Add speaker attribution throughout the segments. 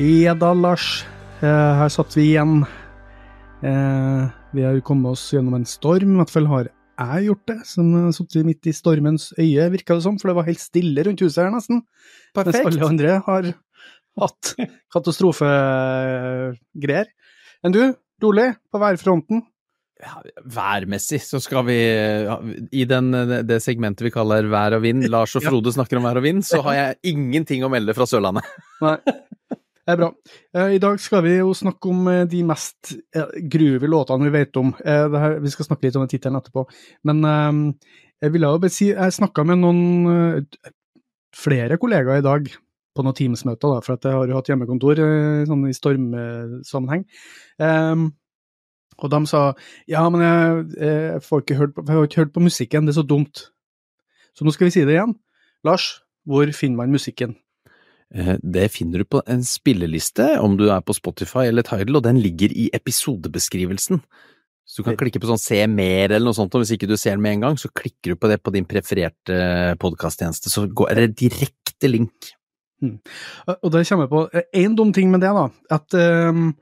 Speaker 1: Ja da, Lars. Eh, her satt vi igjen. Eh, vi har kommet oss gjennom en storm, i hvert fall har jeg gjort det. Som satt sittet midt i stormens øye, virka det som, for det var helt stille rundt huset her, nesten. Mens alle andre har hatt katastrofegreier. Enn du, rolig på værfronten?
Speaker 2: Ja, værmessig så skal vi I den, det segmentet vi kaller vær og vind, Lars og Frode snakker om vær og vind, så har jeg ingenting å melde fra Sørlandet.
Speaker 1: Nei. Det er bra. Eh, I dag skal vi jo snakke om eh, de mest gruve låtene vi vet om. Vi skal snakke litt om tittelen etterpå. Men jeg ville jo bare si Jeg snakka med noen flere kollegaer i dag på noen Teams-møter, for jeg har jo hatt hjemmekontor sånn i stormsammenheng. Um, og de sa ja, men jeg, jeg, får ikke hørt jeg har ikke hørt på musikken, det er så dumt. Så nå skal vi si det igjen. Lars, hvor finner man musikken?
Speaker 2: Det finner du på en spilleliste, om du er på Spotify eller Tidal, og den ligger i episodebeskrivelsen. Så du kan klikke på sånn se mer eller noe sånt, og hvis ikke du ser den med en gang, så klikker du på det på din prefererte podkasttjeneste, så er det direkte link.
Speaker 1: Mm. Og det kommer jeg på én dum ting med det, da. At um,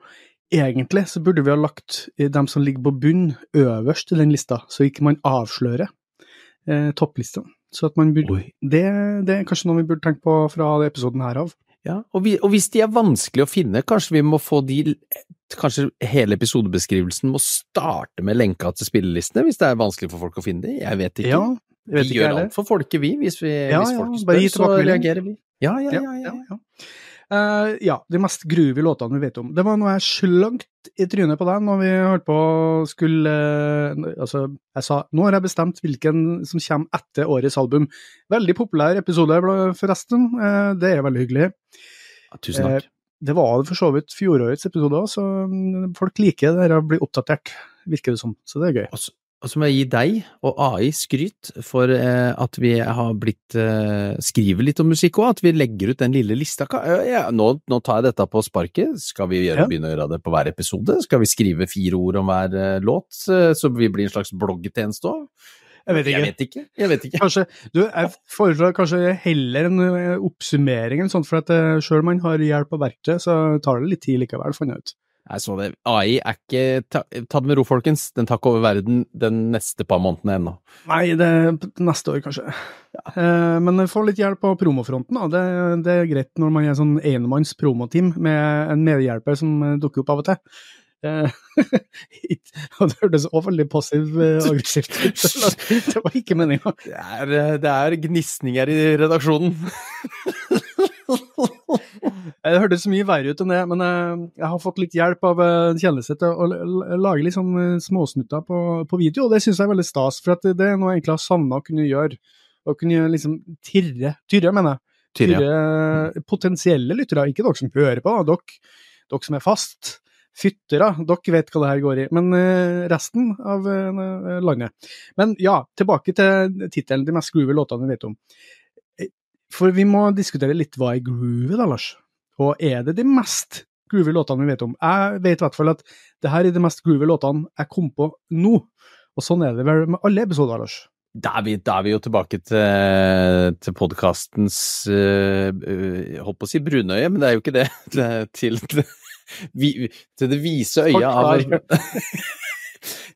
Speaker 1: egentlig så burde vi ha lagt dem som ligger på bunn, øverst i den lista, så ikke man avslører eh, topplistene. Så at man burde, det, det, er kanskje noe vi burde tenke på fra episoden her av.
Speaker 2: Ja, og, vi, og, hvis de er vanskelig å finne, kanskje vi må få de Kanskje hele episodebeskrivelsen må starte med lenka til spillelistene, hvis det er vanskelig for folk å finne de? Jeg vet ikke.
Speaker 1: Ja, jeg vet
Speaker 2: vi
Speaker 1: ikke
Speaker 2: gjør alt for folket, vi. Hvis, vi,
Speaker 1: ja,
Speaker 2: hvis folk
Speaker 1: ja,
Speaker 2: spør, så reagerer vi.
Speaker 1: Ja, ja, ja. ja, ja. Uh, ja, de mest groovy låtene vi vet om. Det var noe jeg i trynet på deg når vi holdt på skulle uh, Altså, jeg sa nå har jeg bestemt hvilken som kommer etter årets album. Veldig populær episode, forresten. Uh, det er veldig hyggelig.
Speaker 2: Ja, tusen takk.
Speaker 1: det var for så vidt fjorårets episode òg, så folk liker det å bli oppdatert, virker det som. Så det er gøy.
Speaker 2: Og så må jeg gi deg og AI skryt for eh, at vi har blitt eh, skriver litt om musikk òg, at vi legger ut den lille lista. Ja, nå, nå, tar jeg dette på sparket. Skal vi gjøre, ja. begynne å gjøre det på hver episode? Skal vi skrive fire ord om hver eh, låt, så vi blir en slags bloggtjeneste òg?
Speaker 1: Jeg vet ikke.
Speaker 2: Jeg vet ikke. Jeg vet ikke.
Speaker 1: Kanskje, du, jeg foreslår kanskje heller en oppsummering sånt, for at sjøl om man har hjelp av verktøy, så tar det litt tid likevel, fant jeg ut.
Speaker 2: Jeg så det. AI er ikke Ta, ta det med ro, folkens. Den tar ikke over verden den neste par månedene ennå.
Speaker 1: Nei, det neste år, kanskje. Ja. Eh, men få litt hjelp på promofronten, da. Det, det, er greit når man er sånn enemanns promoteam med en medhjelper som dukker opp av og til. Eh, det hørtes òg veldig passiv-aggressivt eh, ut. Det var ikke meninga.
Speaker 2: Det er, det er gnisninger i redaksjonen.
Speaker 1: Det hørtes mye verre ut enn det, men jeg, jeg har fått litt hjelp av en kjennelse til å lage litt sånn eh, småsnutter på, på video, og det syns jeg er veldig stas. For det er noe jeg egentlig har savna å kunne gjøre. Å kunne liksom tirre, tyrre, mener jeg. Tyrre, tyrre potensielle lyttere, ikke dere som hører på, da. Dere, dere som er fast. Fyttere, dere vet hva det her går i. Men resten av landet. Men ja, tilbake til tittelen, de mest groovy låtene vi vet om. For vi må diskutere litt hva er groovy, da, Lars? Og er det de mest groovy låtene vi vet om? Jeg vet i hvert fall at det her er de mest groovy låtene jeg kom på nå. Og sånn er det vel med alle episoder, Lars?
Speaker 2: Da er vi, da er vi jo tilbake til, til podkastens uh, uh, Holdt på å si brunøye, men det er jo ikke det. Til, til, til det vise øyet av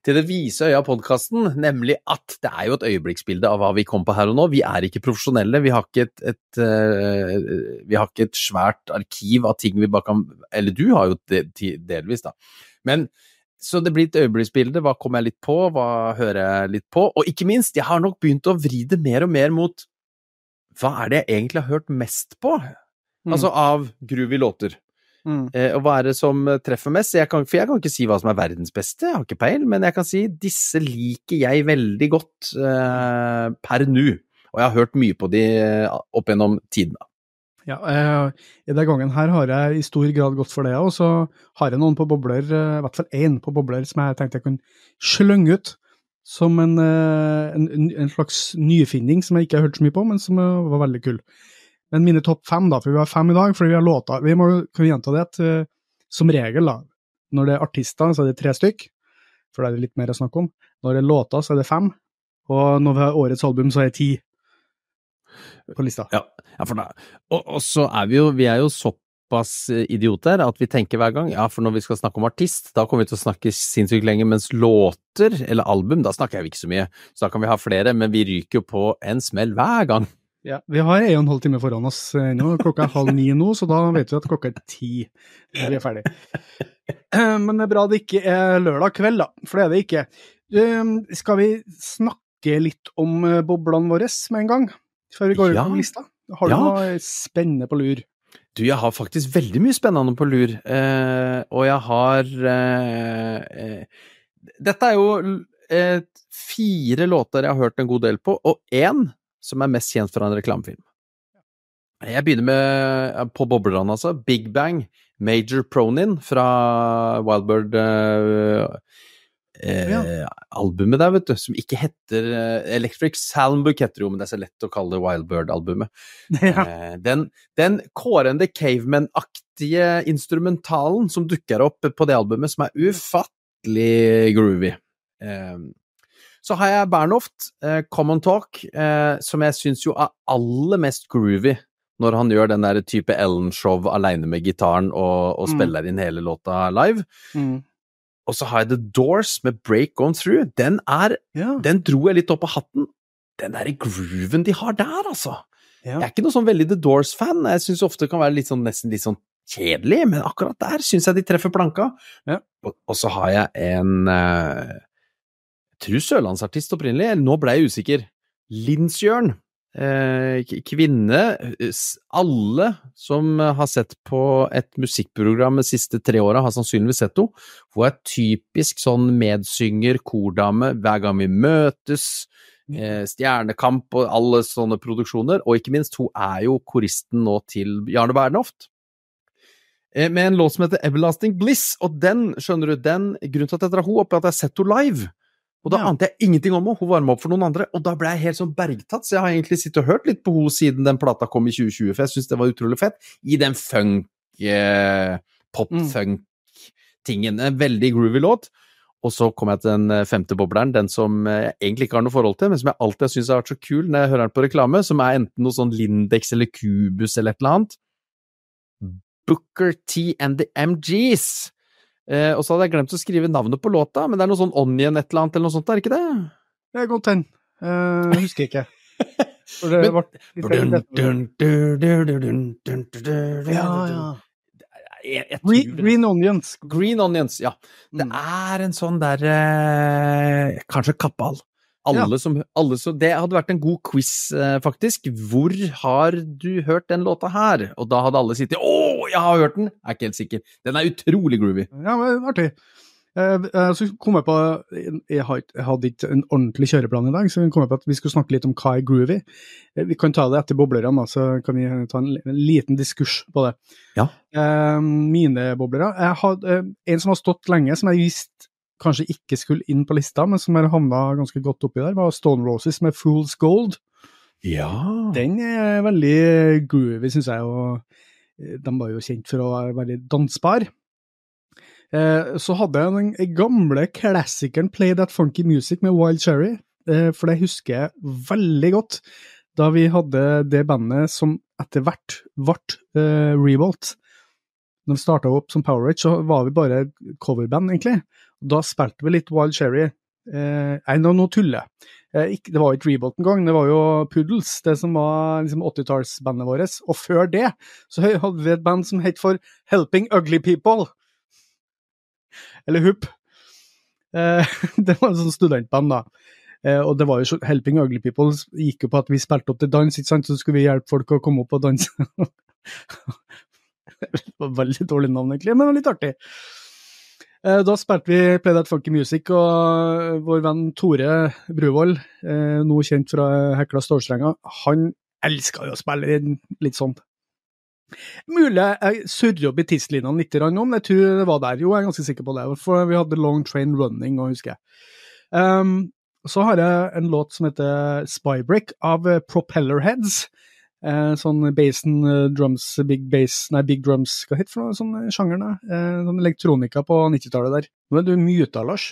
Speaker 2: til det vise øyet av podkasten, nemlig at det er jo et øyeblikksbilde av hva vi kom på her og nå. Vi er ikke profesjonelle, vi har ikke et, et, uh, vi har ikke et svært arkiv av ting vi bare kan Eller du har jo det delvis, da. Men så det blir et øyeblikksbilde. Hva kommer jeg litt på, hva hører jeg litt på? Og ikke minst, jeg har nok begynt å vri det mer og mer mot hva er det jeg egentlig har hørt mest på? Mm. Altså av groovy låter. Mm. Eh, og hva er det som treffer mest? Jeg kan, for jeg kan ikke si hva som er verdens beste, jeg har ikke peil, men jeg kan si disse liker jeg veldig godt eh, per nå. Og jeg har hørt mye på de eh, opp gjennom tiden.
Speaker 1: Ja, eh, i den gangen her har jeg i stor grad gått for det, og så har jeg noen på bobler, eh, i hvert fall én på bobler, som jeg tenkte jeg kunne slynge ut som en, eh, en, en, slags nyfinning som jeg ikke har hørt så mye på, men som var veldig kul. Men mine topp fem, da, for vi har fem i dag, fordi vi har låta Vi må kan gjenta det at uh, som regel, da, når det er artister, så er det tre stykk, for da er det litt mer å snakke om. Når det er låter, så er det fem, og når vi har årets album, så er det ti på lista.
Speaker 2: Ja, ja for da, og, og, så er vi jo Vi er jo såpass såpass idioter at vi tenker hver gang ja, for når vi skal snakke om artist, da kommer vi til å snakke sinnssykt lenge, mens låter eller album, da snakker vi ikke så mye. Så da kan vi ha flere, men vi ryker jo på en smell hver gang.
Speaker 1: Ja, Vi har en og en halv time foran oss nå. Klokka er halv ni nå, så da vet vi at klokka er ti når vi er ferdig. Men det er bra det ikke er lørdag kveld, da, for det er det ikke. Skal vi snakke litt om boblene våre med en gang, før vi går
Speaker 2: Ja.
Speaker 1: på lista? Har du
Speaker 2: Ja.
Speaker 1: noe spennende på lur?
Speaker 2: Du, jeg har faktisk veldig mye spennende på lur, eh, og jeg har eh, eh, Dette er jo eh, fire låter jeg har hørt en god del på, og én som er mest kjent fra en reklamefilm. Jeg begynner med, på boblerne, altså. Big Bang, Major Pronin fra Wildbird eh, ja. albumet der, vet du, som ikke heter uh, Electric Salmbook, heter det jo, men det er så lett å kalle det Wildbird-albumet.
Speaker 1: Ja.
Speaker 2: Eh, Den, den kårende caveman-aktige instrumentalen som dukker opp på det albumet, som er ufattelig groovy. Eh, Så har jeg Bernhoft, eh, Common Talk, eh, som jeg syns jo er aller mest groovy når han gjør den der type Ellen-show aleine med gitaren og, og
Speaker 1: Mm.
Speaker 2: spiller inn hele låta live.
Speaker 1: Mm.
Speaker 2: Og så har jeg The Doors med Break On Through. Den er
Speaker 1: Ja.
Speaker 2: Den dro jeg litt opp av hatten. Den derre grooven de har der, altså.
Speaker 1: ja.
Speaker 2: Jeg er ikke noe sånn veldig The Doors-fan. Jeg syns ofte det kan være litt sånn, nesten litt sånn kjedelig, men akkurat der syns jeg de treffer planka.
Speaker 1: Ja.
Speaker 2: Og, og så har jeg en Jeg tror sørlandsartist opprinnelig, nå ble jeg usikker. Lindsjørn. Eh, kvinne. Alle som har sett på et musikkprogram de siste tre åra, har sannsynligvis sett henne. Hun er typisk sånn medsynger, kordame, hver gang vi møtes eh, Stjernekamp og alle sånne produksjoner, og ikke minst, hun er jo koristen nå til Jarne Bernhoft. Eh, Med en låt som heter Everlasting Bliss, og den, skjønner du, den grunnen til at jeg drar henne opp, er at jeg har sett henne live. Og da
Speaker 1: Ja.
Speaker 2: ante jeg ingenting om henne, hun varma opp for noen andre, og da ble jeg helt sånn bergtatt, så jeg har egentlig sittet og hørt litt på henne siden den plata kom i 2020, for jeg syns det var utrolig fett, i den funk, eh, pop-funk-tingen. En veldig groovy låt. Og så kom jeg til den eh, femte bobleren, den som eh, jeg egentlig ikke har noe forhold til, men som jeg alltid syns har vært så kul når jeg hører den på reklame, som er enten noe sånn Lindex eller Cubus eller et eller annet. Booker T and the MGs. Eh, og så hadde jeg glemt å skrive navnet på låta, men det er noe sånn Onion et eller annet, eller noe sånt, er det ikke det?
Speaker 1: Det er godt hen. Uh, eh, husker ikke. For det ble Ja, ja.
Speaker 2: Jeg, jeg
Speaker 1: green, Onions.
Speaker 2: Green Onions, ja. Det
Speaker 1: mm.
Speaker 2: er en sånn der eh, Kanskje Kappal. Alle som, alle som, det hadde vært en god quiz, eh, faktisk. Hvor har du hørt den låta her? Og da hadde alle sittet Å, jeg har hørt den! Jeg er ikke helt sikker. Den er utrolig groovy.
Speaker 1: Ja, men artig. Eh, eh, så kom jeg på jeg, hadde ikke en ordentlig kjøreplan i dag, så kom jeg på at vi skulle snakke litt om hva er groovy. Vi kan ta det etter boblerne, så kan vi ta en, en liten diskurs på det.
Speaker 2: Ja.
Speaker 1: Mine boblere Jeg hadde en som har stått lenge, som jeg visste kanskje ikke skulle inn på lista, men som havna ganske godt oppi der, var Stone Roses med Fool's Gold.
Speaker 2: Ja.
Speaker 1: Den er veldig groovy, syns jeg, og eh, de var jo kjent for å være veldig dansbar. Eh, Så hadde jeg den gamle klassikeren Play That Funky Music med Wild Cherry, eh, for det husker jeg veldig godt. Da vi hadde det bandet som etter hvert ble eh, Revolt. Når vi starta opp som Power Rich, så var vi bare coverband, egentlig. Da spilte vi litt Wild Cherry. Eh, nei, nå, nå tuller jeg. Eh, det var jo ikke Rebolt engang, det var jo Poodles, det som var liksom 80-tallsbandet vårt. Og før det så hadde vi et band som het for Helping Ugly People. Eller HUP. Eh, det var et sånt studentband, da. Eh, og det var jo Helping Ugly People gikk jo på at vi spilte opp til dans, ikke sant, så skulle vi hjelpe folk å komme opp og danse. det var veldig dårlig navn, egentlig, men litt artig. Eh, Da spilte vi Play That Funky Music, og vår venn Tore Bruvoll, eh, nå kjent fra Hekla Stålstrenger, han elska jo å spille litt sånn. Mulig jeg surrer opp i tidslinjene litt om, men jeg tror det var der. Jo, jeg er ganske sikker på det, for vi hadde Long Train Running nå, husker jeg. Um, så har jeg en låt som heter Spybreak av Propellerheads. Propellerheads. Eh, sånn basen, eh, drums, big bass, nei, big drums, hva heter det for noe sånn sjangeren? Eh, sånn elektronika på 90-tallet der. Nå er du muta, Lars.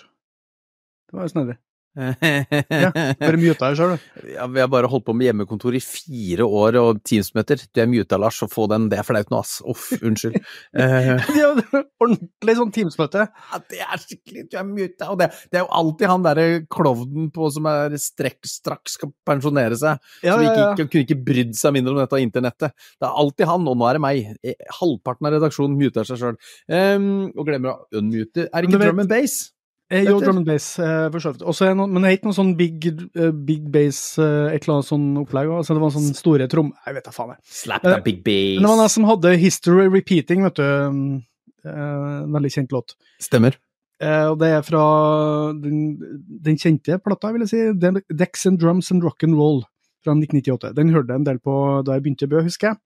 Speaker 1: Det var jo snedig. Ja, bare muta deg sjøl, du.
Speaker 2: Ja, vi har bare holdt på med hjemmekontor i fire år og Teams-møter. Du er muta, Lars, og få den. Det er flaut nå, ass. Uff, unnskyld.
Speaker 1: Ja, det Ordentlig sånn Teams-møte.
Speaker 2: ja, det er skikkelig, du er muta. Og det, det er jo alltid han derre klovnen på som er strekk, straks skal pensjonere seg.
Speaker 1: Ja,
Speaker 2: som ikke, ikke, kunne ikke brydd seg mindre om dette internettet. Det er alltid han, og nå er det meg. Eh, Halvparten av redaksjonen muter seg sjøl. og glemmer å unmute. Er det ikke drum and bass?
Speaker 1: Eh, jo, drum and bass, eh, for så vidt. Også er noe- Men det er ikke noe sånn big, eh, big bass, eh, et eller annet sånn opplegg. Altså, det var sånn store trom... Jeg vet da faen, jeg.
Speaker 2: Slap
Speaker 1: Eh,
Speaker 2: that big bass.
Speaker 1: Men det var noen som hadde History Repeating, vet du. Eh, en veldig kjent låt.
Speaker 2: Stemmer.
Speaker 1: Eh, og det er fra den, den kjente plata, vil jeg si. Dex and Drums and Rock and Roll fra 1998. Den hørte jeg en del på da jeg begynte i Bø, husker jeg.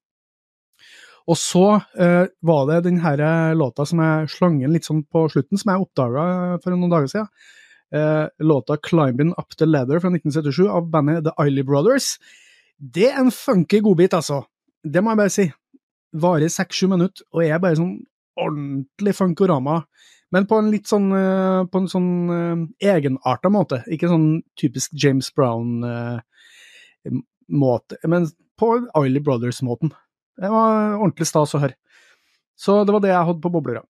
Speaker 1: Og så eh, var det den her låta som jeg slang inn litt sånn på slutten, som jeg oppdaga for noen dager siden. Eh, låta 'Climbing Up The Leather' fra 1977 av bandet The Eiley Brothers. Det er en funky godbit, altså. Det må jeg bare si. Varer seks-sju minutter, og er bare sånn ordentlig funkorama. Men på en litt sånn, eh, på en sånn eh, egenarta måte. Ikke sånn typisk James Brown-måte, men på Eiley Brothers-måten. Det var ordentlig stas å høre. Så det var det jeg hadde på boblera.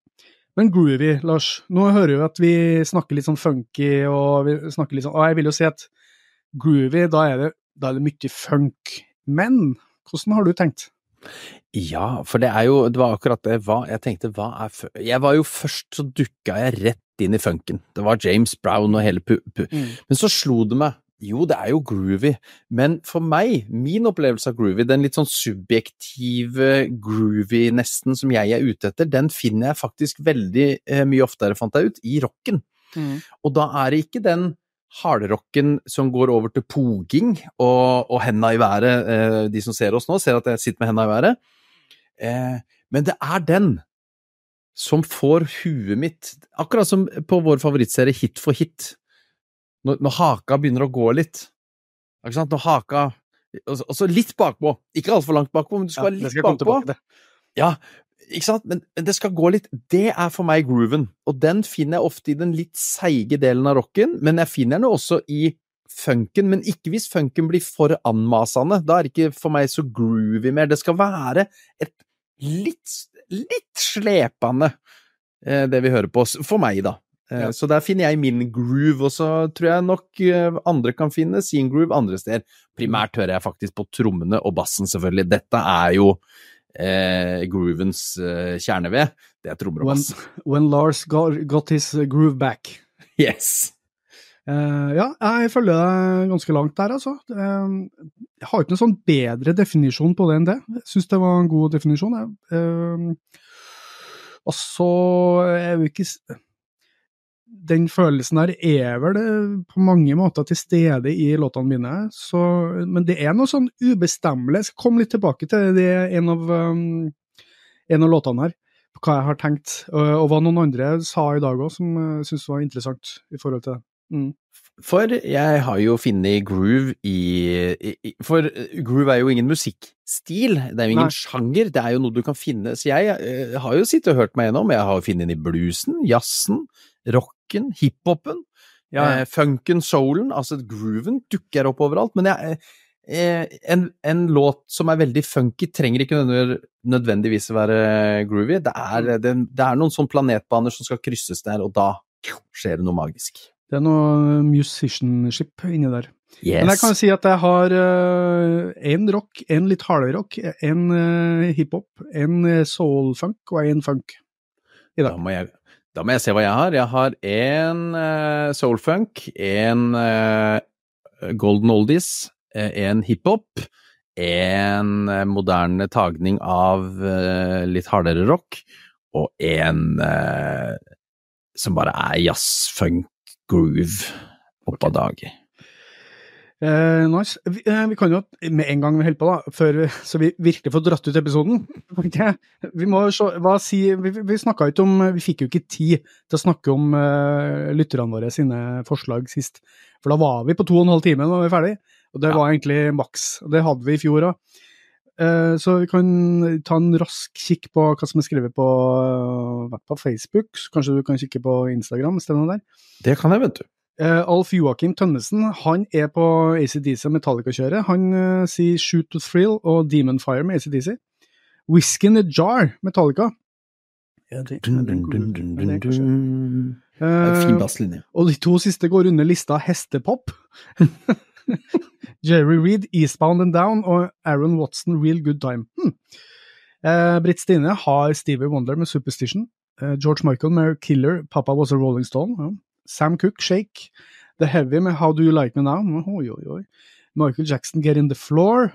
Speaker 1: Men groovy, Lars. Nå hører vi at vi snakker litt sånn funky, og vi snakker litt sånn Og jeg vil jo si at groovy, da er det, da er det mye funk. Men hvordan har du tenkt?
Speaker 2: Ja, for det er jo Det var akkurat det. Hva, jeg tenkte, hva er fu- Jeg var jo først så dukka jeg rett inn i funken. Det var James Brown og hele pu... pu. Men så slo det meg. Jo, det er jo groovy, men for meg, min opplevelse av groovy, den litt sånn subjektive groovy nesten som jeg er ute etter, den finner jeg faktisk veldig eh, mye oftere, fant jeg ut, i rocken. Og da er det ikke den hardrocken som går over til poging og, og henda i været. Eh, de som ser oss nå, ser at jeg sitter med henda i været. Eh, men det er den som får huet mitt Akkurat som på vår favorittserie Hit for hit. Når, når haka begynner å gå litt. Ikke sant? Når haka Og så- litt bakpå. Ikke altfor langt bakpå, men du skal
Speaker 1: Ja,
Speaker 2: være litt bakpå.
Speaker 1: tilbake.
Speaker 2: Ja, ikke sant? Men men det skal gå litt Det er for meg grooven, og den finner jeg ofte i den litt seige delen av rocken, men jeg finner den også i funken, men ikke hvis funken blir for anmasende. Da er det ikke for meg så groovy mer. Det skal være et litt, litt slepende, eh, det vi hører på, for meg, da. Eh,
Speaker 1: Ja.
Speaker 2: Så der finner jeg min groove, og så tror jeg nok eh, andre kan finne sin groove andre steder. Primært hører jeg faktisk på trommene og bassen, selvfølgelig. Dette er jo eh, groovens eh, kjerneved. Det er trommer og bass.
Speaker 1: when Lars got, got his groove back.
Speaker 2: Yes!
Speaker 1: Uh, ja, jeg følger deg ganske langt der, altså. Uh, jeg har ikke noen sånn bedre definisjon på det enn det. Jeg syns det var en god definisjon. Jeg. Uh, og så er jo ikke Den følelsen der er vel eh, på mange måter til stede i låtene mine, så, men det er noe sånn ubestemmelig. Jeg skal komme litt tilbake til det en av, um, en av låtene her, hva jeg har tenkt, og, og hva noen andre sa i dag òg, som jeg syntes var interessant i forhold til det. Mm.
Speaker 2: For jeg har jo funnet groove i, i For groove er jo ingen musikkstil, det er jo ingen
Speaker 1: Nei.
Speaker 2: sjanger, det er jo noe du kan finne. Så jeg jeg har jo sittet og hørt meg gjennom, jeg har funnet den i bluesen, jazzen, rocken, hiphopen,
Speaker 1: Ja,
Speaker 2: eh, funken, soulen, altså grooven dukker opp overalt. Men jeg, eh, en, en låt som er veldig funky, trenger ikke nødvendig- nødvendigvis være groovy. Det er, det, det er noen sånne planetbaner som skal krysses der, og da skjer det noe magisk.
Speaker 1: Det er noe musicianship inni der.
Speaker 2: Yes.
Speaker 1: Men jeg kan si at jeg har én rock, en litt hardere rock, en uh, hiphop, en uh, soul-funk og en funk. I
Speaker 2: Da må, jeg, da må jeg se hva jeg har. Jeg har en uh, soulfunk, en uh, golden oldies, én en hiphop, eh, moderne tagning av uh, litt hardere rock, og eh, som bare er jazz, funk, groove opp av dage.
Speaker 1: Eh, nice. Vi, eh, vi kan jo, med en gang vi holder på, da, før, så vi virkelig får dratt ut episoden Vi må se, hva si, vi, vi snakka ikke om, vi fikk jo ikke tid til å snakke om eh, lytterne våre sine forslag sist. For da var vi på to og en halv time da var vi ferdig, og det
Speaker 2: Ja.
Speaker 1: var egentlig maks. Og det hadde vi i fjor òg. så vi kan ta en rask kikk på hva som er skrevet på, eh, på Facebook. Så kanskje du kan kikke på Instagram, der.
Speaker 2: Det kan jeg, vet du.
Speaker 1: Uh, Alf Joakim Tønnesen han er på ACDC og Metallica-kjøret. Han uh, sier Shoot to Thrill og Demon Fire med ACDC. Whisky in a Jar Metallica. Ja, det.
Speaker 2: Det er Fin basslinje.
Speaker 1: Og de to siste går under lista hestepop. Jerry Reed, Eastbound and Down og Aaron Watson, Real Good Time. Hmm. Uh, Britt Stine har Stevie Wonder med Superstition. Eh, George Michael med Killer, Papa Was a Rolling Stone. Ja. Sam Cook, Shake. The Heavy med How Do You Like Me Now. Oi, oi, oi. Michael Jackson, Get In The Floor.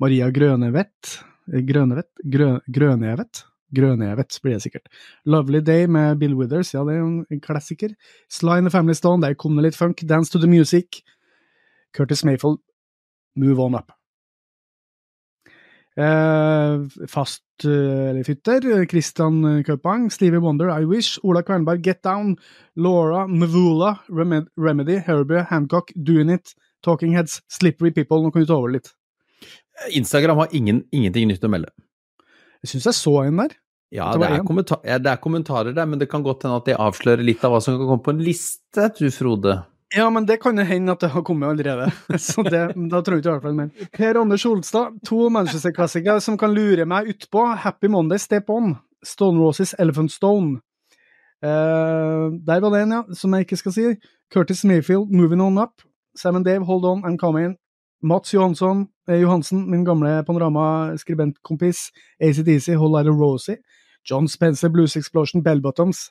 Speaker 1: Maria Grønevet. Grønevet? Grø, Grønevet? Grønevedt blir det sikkert. Lovely Day med Bill Withers, ja, det er jo en klassiker. Sly in the Family Stone, der kom det litt funk. Dance to the Music. Curtis Mayfield, Move On Up. Eh, fast eh, eller fytter, Christian Kaupang, Stevie Wonder, I Wish, Ola Kvernberg, Get Down, Laura, Remed Remedy, Herbie, Hancock, Doing It, Talking Heads, Slippery People. Nå kan du ta over litt.
Speaker 2: Instagram har ingen, ingenting nytt å melde.
Speaker 1: Jeg syns jeg så en der.
Speaker 2: Ja
Speaker 1: Det
Speaker 2: det, ja, det er kommentarer der, men det kan godt hende at det avslører litt av hva som kan komme på en liste, du Frode.
Speaker 1: Ja, men det kan jo hende at det har kommet allerede. Så det, da jeg ikke i hvert fall mer. Per Anders Olstad, to Manchester-klassikere som kan lure meg utpå. Happy Monday, Step On. Stone Roses, Elephant Stone. Uh, der var det en, ja, som jeg ikke skal si. Curtis Mayfield, Moving On Up. Sam Dave, Hold On, I'm Coming. Mats Johansson, eh, Johansen, min gamle Panorama-skribentkompis. ACDC, Out of Rosie. John Spencer, Blues Explosion, Bell Bottoms.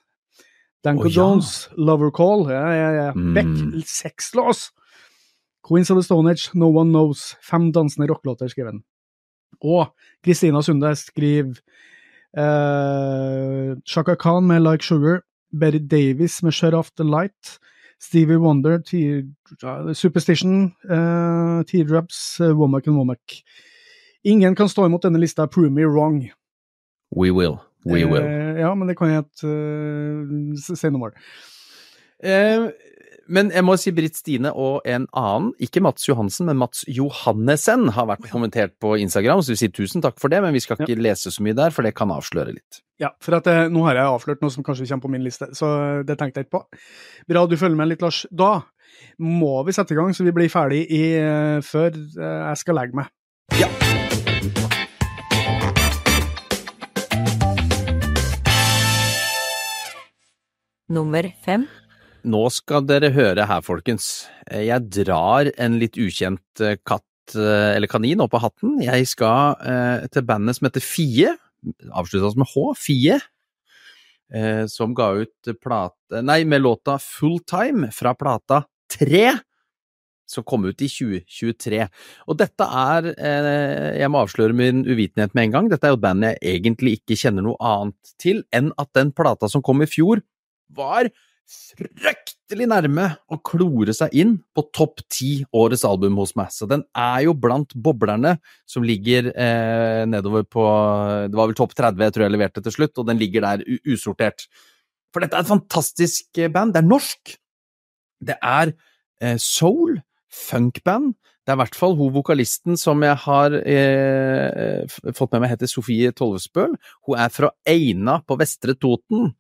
Speaker 1: Danko
Speaker 2: oh, ja.
Speaker 1: Jones, Lover Call, ja, ja, ja.
Speaker 2: Mm.
Speaker 1: Beck, Sexlås. Queens of the Stone Age, No One Knows. Fem dansende rockelåter, skriver han. Og Kristina Sunde skriver eh, Shaka Khan med Like Sugar. Berry Davis med Shut Off The Light. Stevie Wonder, Superstition, uh, Teardrops, uh, Womack and Womack. Ingen kan stå imot denne lista, prove me wrong.
Speaker 2: We will. We will.
Speaker 1: Eh, ja, men det kan jeg ikke uh, Say noe more.
Speaker 2: Eh, men jeg må si Britt Stine og en annen, ikke Mats Johansen, men Mats Johannessen, har vært kommentert på Instagram, så vi sier tusen takk for det, men vi skal ikke lese så mye der, for det kan avsløre litt.
Speaker 1: Ja, for at, eh, nå har jeg avslørt noe som kanskje kommer på min liste, så eh, det tenkte jeg ikke på. Bra du følger med litt, Lars. Da må vi sette i gang, så vi blir ferdig i, eh, før eh, jeg skal legge meg.
Speaker 2: Ja.
Speaker 3: Nummer fem.
Speaker 2: Nå skal dere høre her, folkens. Eh, Jeg drar en litt ukjent eh, katt eh, eller kanin opp av hatten. Jeg skal eh, til bandet som heter Fie, avslutta med H, Fie, eh, som ga ut plate Nei, med låta Full Time fra plata 3, som kom ut i 2023. Og dette er Jeg må avsløre min uvitenhet med en gang. Dette er jo et band jeg egentlig ikke kjenner noe annet til enn at den plata som kom i fjor, var fryktelig nærme å klore seg inn på topp ti årets album hos meg. Så den er jo blant boblerne som ligger eh, nedover på Det var vel topp 30 jeg tror jeg leverte til slutt, og den ligger der usortert. For dette er et fantastisk eh, band. Det er norsk. Det er eh, soul, funkband. Det er i hvert fall hun vokalisten som jeg har eh, fått med meg, heter Sofie Tollefsbøl. Hun er fra Eina på Vestre Toten.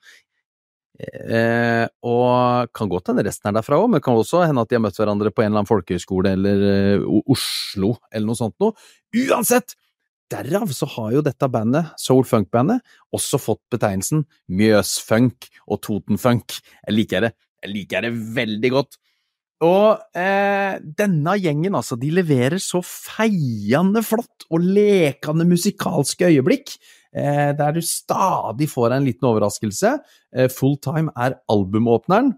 Speaker 2: Eh, og kan godt hende resten er derfra òg, men kan også hende at de har møtt hverandre på en eller annen folkehøyskole eller eh, Oslo eller noe sånt noe. Uansett! Derav så har jo dette bandet, soul funk-bandet, også fått betegnelsen Mjøsfunk og Totenfunk. Jeg liker det. Jeg liker det veldig godt. Og eh, denne gjengen, altså, de leverer så feiende flott og lekende musikalske øyeblikk, eh, der du stadig får en liten overraskelse. Eh, Full Time er albumåpneren,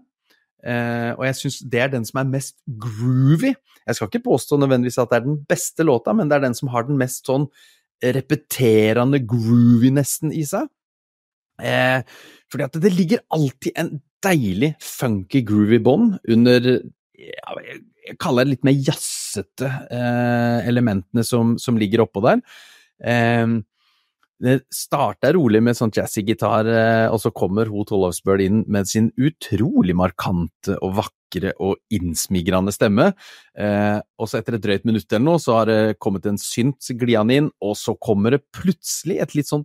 Speaker 2: eh, og jeg syns det er den som er mest groovy. Jeg skal ikke påstå nødvendigvis at det er den beste låta, men det er den som har den mest sånn repeterende groovinessen i seg. Eh, fordi at det ligger alltid en deilig funky groovy bånd under jeg, kaller det litt mer jazzete eh, elementene som, som ligger oppå der. Eh, det starter rolig med sånn jazzy gitar, eh, og så kommer Ho Tollefsbøl inn med sin utrolig markante og vakre og innsmigrende stemme. Eh, og så etter et drøyt minutt eller noe, så har det kommet en synt gliende inn, og så kommer det plutselig et litt sånn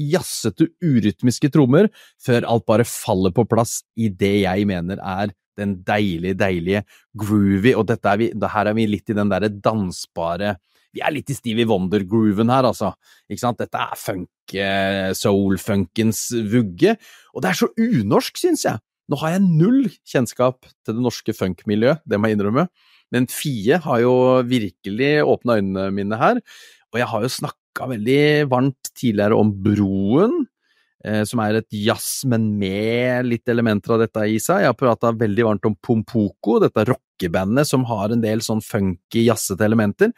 Speaker 2: jazzete, urytmiske trommer, før alt bare faller på plass i det jeg mener er Den deilige, deilige groovy, og dette er vi, her er vi litt i den derre dansbare Vi er litt i Stevie Wonder-grooven her, altså. Ikke sant? Dette er funk, eh, soul-funkens vugge. Og det er så unorsk, syns jeg. Nå har jeg null kjennskap til det norske funk-miljøet, det må jeg innrømme. Men Fie har jo virkelig åpna øynene mine her. Og jeg har jo snakka veldig varmt tidligere om Broen, som er et jazz, men med litt elementer av dette i seg. Jeg har prata veldig varmt om Pompoko, dette rockebandet som har en del sånn funky, jazzete elementer.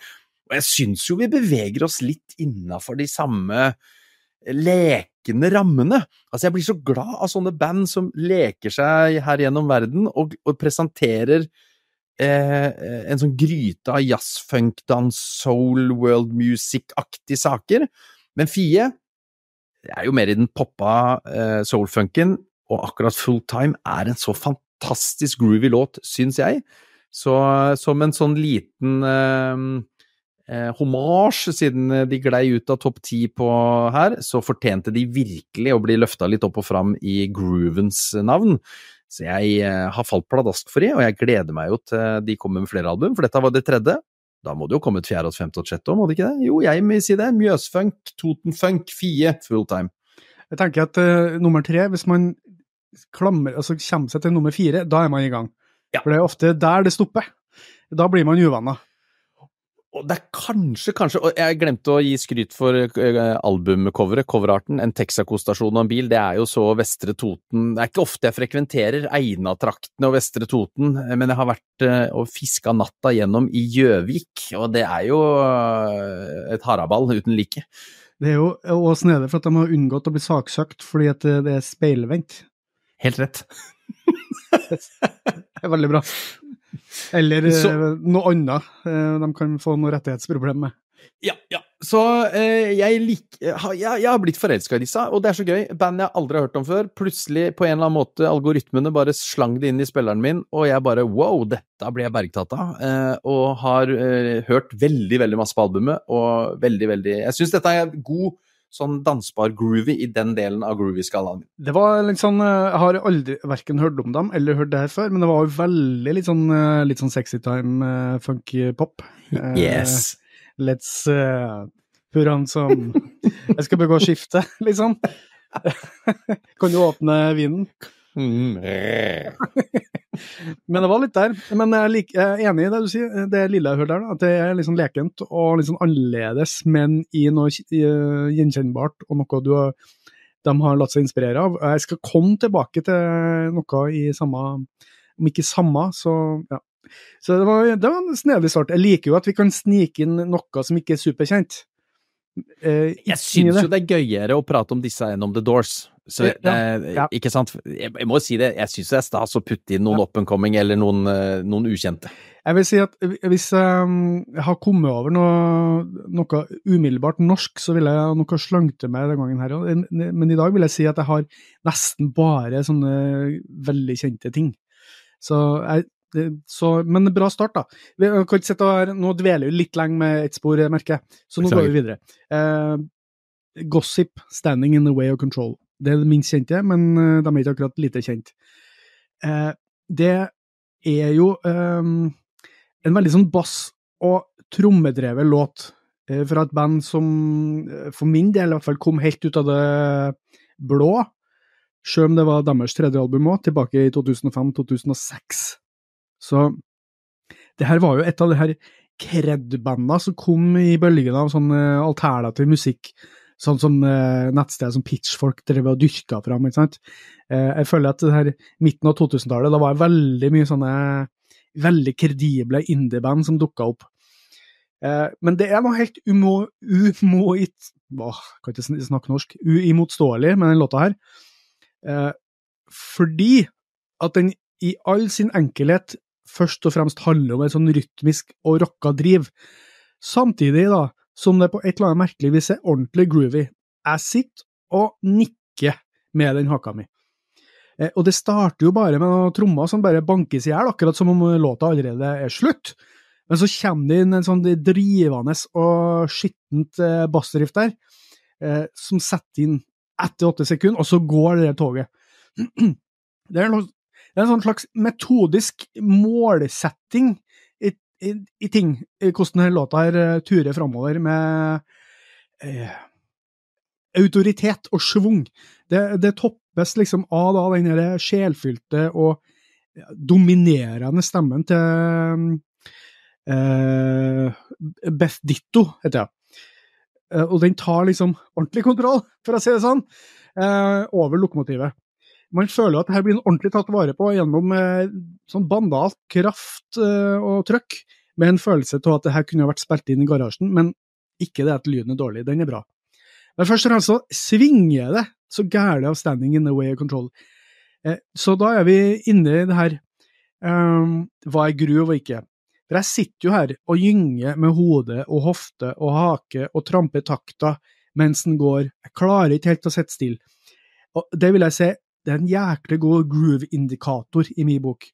Speaker 2: Og jeg syns jo vi beveger oss litt innafor de samme lekende rammene. Altså, jeg blir så glad av sånne band som leker seg her gjennom verden og, og presenterer eh, en sånn gryte av jazz, funk, dans, soul, world music-aktige saker. Men Fie er jo mer i den poppa eh, soul-funken, og akkurat Full Time er en så fantastisk groovy låt, syns jeg. Så som en sånn liten eh, eh, hommage, siden de glei ut av topp ti på her, så fortjente de virkelig å bli løfta litt opp og fram i groovens navn. Så jeg eh, har falt pladask for de, og jeg gleder meg jo til de kommer med flere album, for dette var det tredje. Da må det jo komme et fjerde, og femte og sjette òg, må det ikke det? Jo, jeg vil si det. Mjøsfunk, Totenfunk, Fie, fulltime.
Speaker 1: Jeg tenker at uh, nummer tre, hvis man klammer, altså kommer seg til nummer fire, da er man i gang.
Speaker 2: Ja.
Speaker 1: For det er ofte der det stopper. Da blir man uvenner.
Speaker 2: Og det er kanskje, kanskje Og jeg glemte å gi skryt for uh, albumcoveret, coverarten. En Texaco-stasjon og en bil, det er jo så Vestre Toten Det er ikke ofte jeg frekventerer Eina-traktene og Vestre Toten, men jeg har vært uh, og fiska natta gjennom i Gjøvik, og det er jo uh, et haraball uten like.
Speaker 1: Det er jo også snedig for at de har unngått å bli saksøkt fordi at det er speilvendt.
Speaker 2: Helt rett.
Speaker 1: det er veldig bra. Eller
Speaker 2: Så-
Speaker 1: eh, noe annet eh, de kan få noe rettighetsproblem med.
Speaker 2: Ja, ja. Så eh, jeg, lik, jeg, jeg har blitt forelska i disse, og det er så gøy. Band jeg aldri har hørt om før. Plutselig, på en eller annen måte, algoritmene bare slang det inn i spilleren min, og jeg bare wow, dette blir jeg bergtatt av. Eh, og har eh, hørt veldig, veldig masse på albumet, og veldig, veldig Jeg syns dette er god sånn dansbar groovy i den delen av groovy-skalaen.
Speaker 1: Det var litt sånn eh, Jeg har aldri verken hørt om dem eller hørt det her før, men det var jo veldig litt sånn, eh, litt sånn sexy time, eh, funky pop.
Speaker 2: Yes.
Speaker 1: Uh, Let's uh, put on some Jeg skal begå skifte, liksom. kan du åpne vinen?
Speaker 2: Mm.
Speaker 1: Men det var litt der. Men jeg, er like, jeg er enig i det du sier, det lille jeg hørte der, at det er litt sånn lekent og litt sånn annerledes, men i noe eh, gjenkjennbart og noe du de har latt seg inspirere av. Jeg skal komme tilbake til noe i samme Om ikke samme, så ja. Så det var, det var en snedig start. Jeg liker jo at vi kan snike inn noe som ikke er superkjent. Eh,
Speaker 2: Jeg syns jo det er gøyere å prate om disse enn om The Doors. Så,
Speaker 1: Ja,
Speaker 2: eh,
Speaker 1: ja.
Speaker 2: Ikke sant? Jeg, jeg må si det, jeg syns det er stas å putte inn noen up and coming eller noen, eh, noen ukjente.
Speaker 1: Jeg vil si at hvis jeg har kommet over noe, noe umiddelbart norsk, så ville jeg noe slangte meg den gangen her. òg. Men i dag vil jeg si at jeg har nesten bare sånne veldig kjente ting. Så jeg, så, men bra start, da. Vi kan ikke sitte her, Nå dveler vi litt lenge med ett spor, merker jeg. Så nå går vi videre. Eh, gossip, 'Standing in the Way of Control'. Det er det minst kjente, men eh, de er ikke akkurat lite kjent. Eh, det er jo eh, en veldig sånn bass- og trommedrevet låt eh, fra et band som eh, for min del i hvert fall kom helt ut av det blå, selv om det var deres tredje album òg, tilbake i 2005-2006. Så det her var jo et av de her cred-banda som kom i bølgen av sånn eh, alternativ musikk, sånn som eh, nettsteder som Pitchfork drev og dyrka fram, ikke sant. Eh, jeg føler at det her midten av 2000-tallet, da var det veldig mye sånne veldig kredible indieband som dukka opp. Eh, men det er noe helt umo... umoit... Åh, kan ikke snakke norsk. Uimotståelig med den låta her. Eh, fordi at den i all sin enkelhet først og fremst handler om en sånn rytmisk og rocka driv. Samtidig da, som det på et eller annet merkelig vis er ordentlig groovy. Jeg sitter og nikker med den haka mi. Eh, og det starter jo bare med noen trommer som bare bankes i hjel, akkurat som om låta allerede er slutt. Men så kommer det inn en sånn drivende og skittent eh, bassdrift der, eh, som setter inn etter åtte sekunder, og så går det der toget. Det er Det er en sånn slags metodisk målsetting i, i, i ting, i hvordan denne låta her eh, turer framover med eh, autoritet og schwung. Det, det toppes liksom av da den sjelfylte og dominerende stemmen til eh, Beth Ditto, heter jeg. Eh, og den tar liksom ordentlig kontroll, for å si det sånn, eh, over lokomotivet. Man føler at dette blir ordentlig tatt vare på gjennom eh, sånn bandalt kraft eh, og trøkk, med en følelse av at det her kunne vært spilt inn i garasjen, men ikke det at lyden er dårlig. Den er bra. Men først og fremst så svinger det så gærent av standing in the way of control. Eh, så da er vi inne i det her um, hva er groove og ikke. For jeg sitter jo her og gynger med hode og hofte og hake og tramper takta mens den går. Jeg klarer ikke helt å sitte stille. Og det vil jeg si, det er en jæklig god groove-indikator i min bok.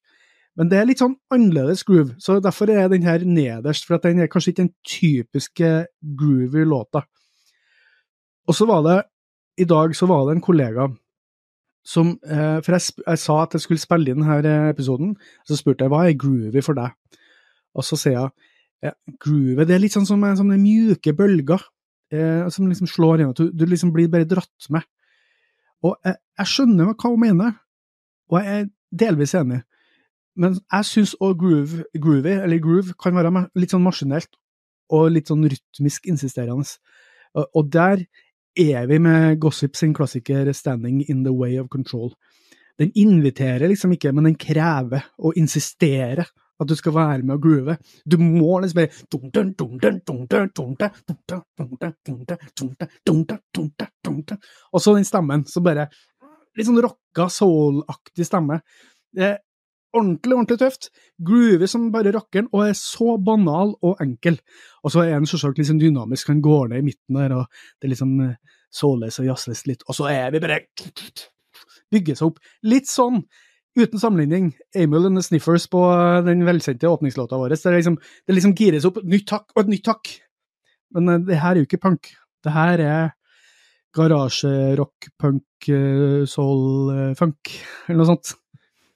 Speaker 1: Men det er litt sånn annerledes groove, så derfor er den her nederst, for at den er kanskje ikke den typiske groovy låta. Og så var det, i dag så var det en kollega som eh, For jeg, jeg, sa at jeg skulle spille inn denne episoden, så spurte jeg hva er groovy for deg? Og så sier jeg ja, groove det er litt sånn som sånne mjuke bølger eh, som liksom slår inn, du, du liksom blir bare dratt med. Og jeg, jeg skjønner hva hun mener, og jeg er delvis enig. Men jeg syns òg groove, groovy, eller groove, kan være litt sånn maskinelt og litt sånn rytmisk insisterende. Og, der er vi med Gossip sin klassiker 'Standing in the Way of Control'. Den inviterer liksom ikke, men den krever og insisterer at du skal være med og groove. Du må liksom bare Og så den stemmen som bare Litt sånn rocka, soul-aktig stemme. Det er ordentlig, ordentlig tøft. Groovy som bare rakkeren, og er så banal og enkel. Og så er den selvsagt sånn dynamisk, han går ned i midten der, og det er liksom soulless og jazzless litt. Og så er vi bare Bygger seg opp. Litt sånn uten sammenligning, Emil and the Sniffers på den velkjente åpningslåta vår. Det, liksom, det liksom gires opp. Nytt takk og et nytt takk. Men uh, det her er jo ikke punk. Det her er garasjerock, punk, uh, soul, funk, eller noe sånt.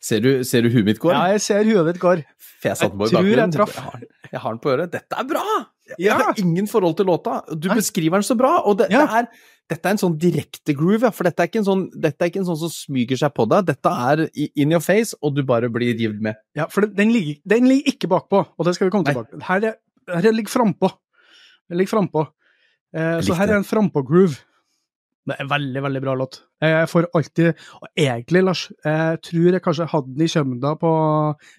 Speaker 2: Ser du, ser du huet mitt går?
Speaker 1: Ja, jeg ser huet ditt går.
Speaker 2: Jeg, jeg
Speaker 1: tror jeg traff.
Speaker 2: Jeg har, jeg har den på øret. Dette er bra! Jeg ja. har ingen forhold til låta. Du Nei. beskriver den så bra. og det, ja. det er, Dette er en sånn direkte groove, for dette er, sånn, dette er ikke en sånn som smyger seg på deg. Dette er in your face, og du bare blir revet med.
Speaker 1: Ja, for den ligger, den ligger ikke bakpå, og det skal vi komme tilbake til. Her, her ligger frampå. Den ligger frampå. Eh, så her er en frampå-groove. Det er en veldig, veldig bra låt. Jeg får alltid Og egentlig, Lars, jeg tror jeg kanskje hadde den i Kjømda på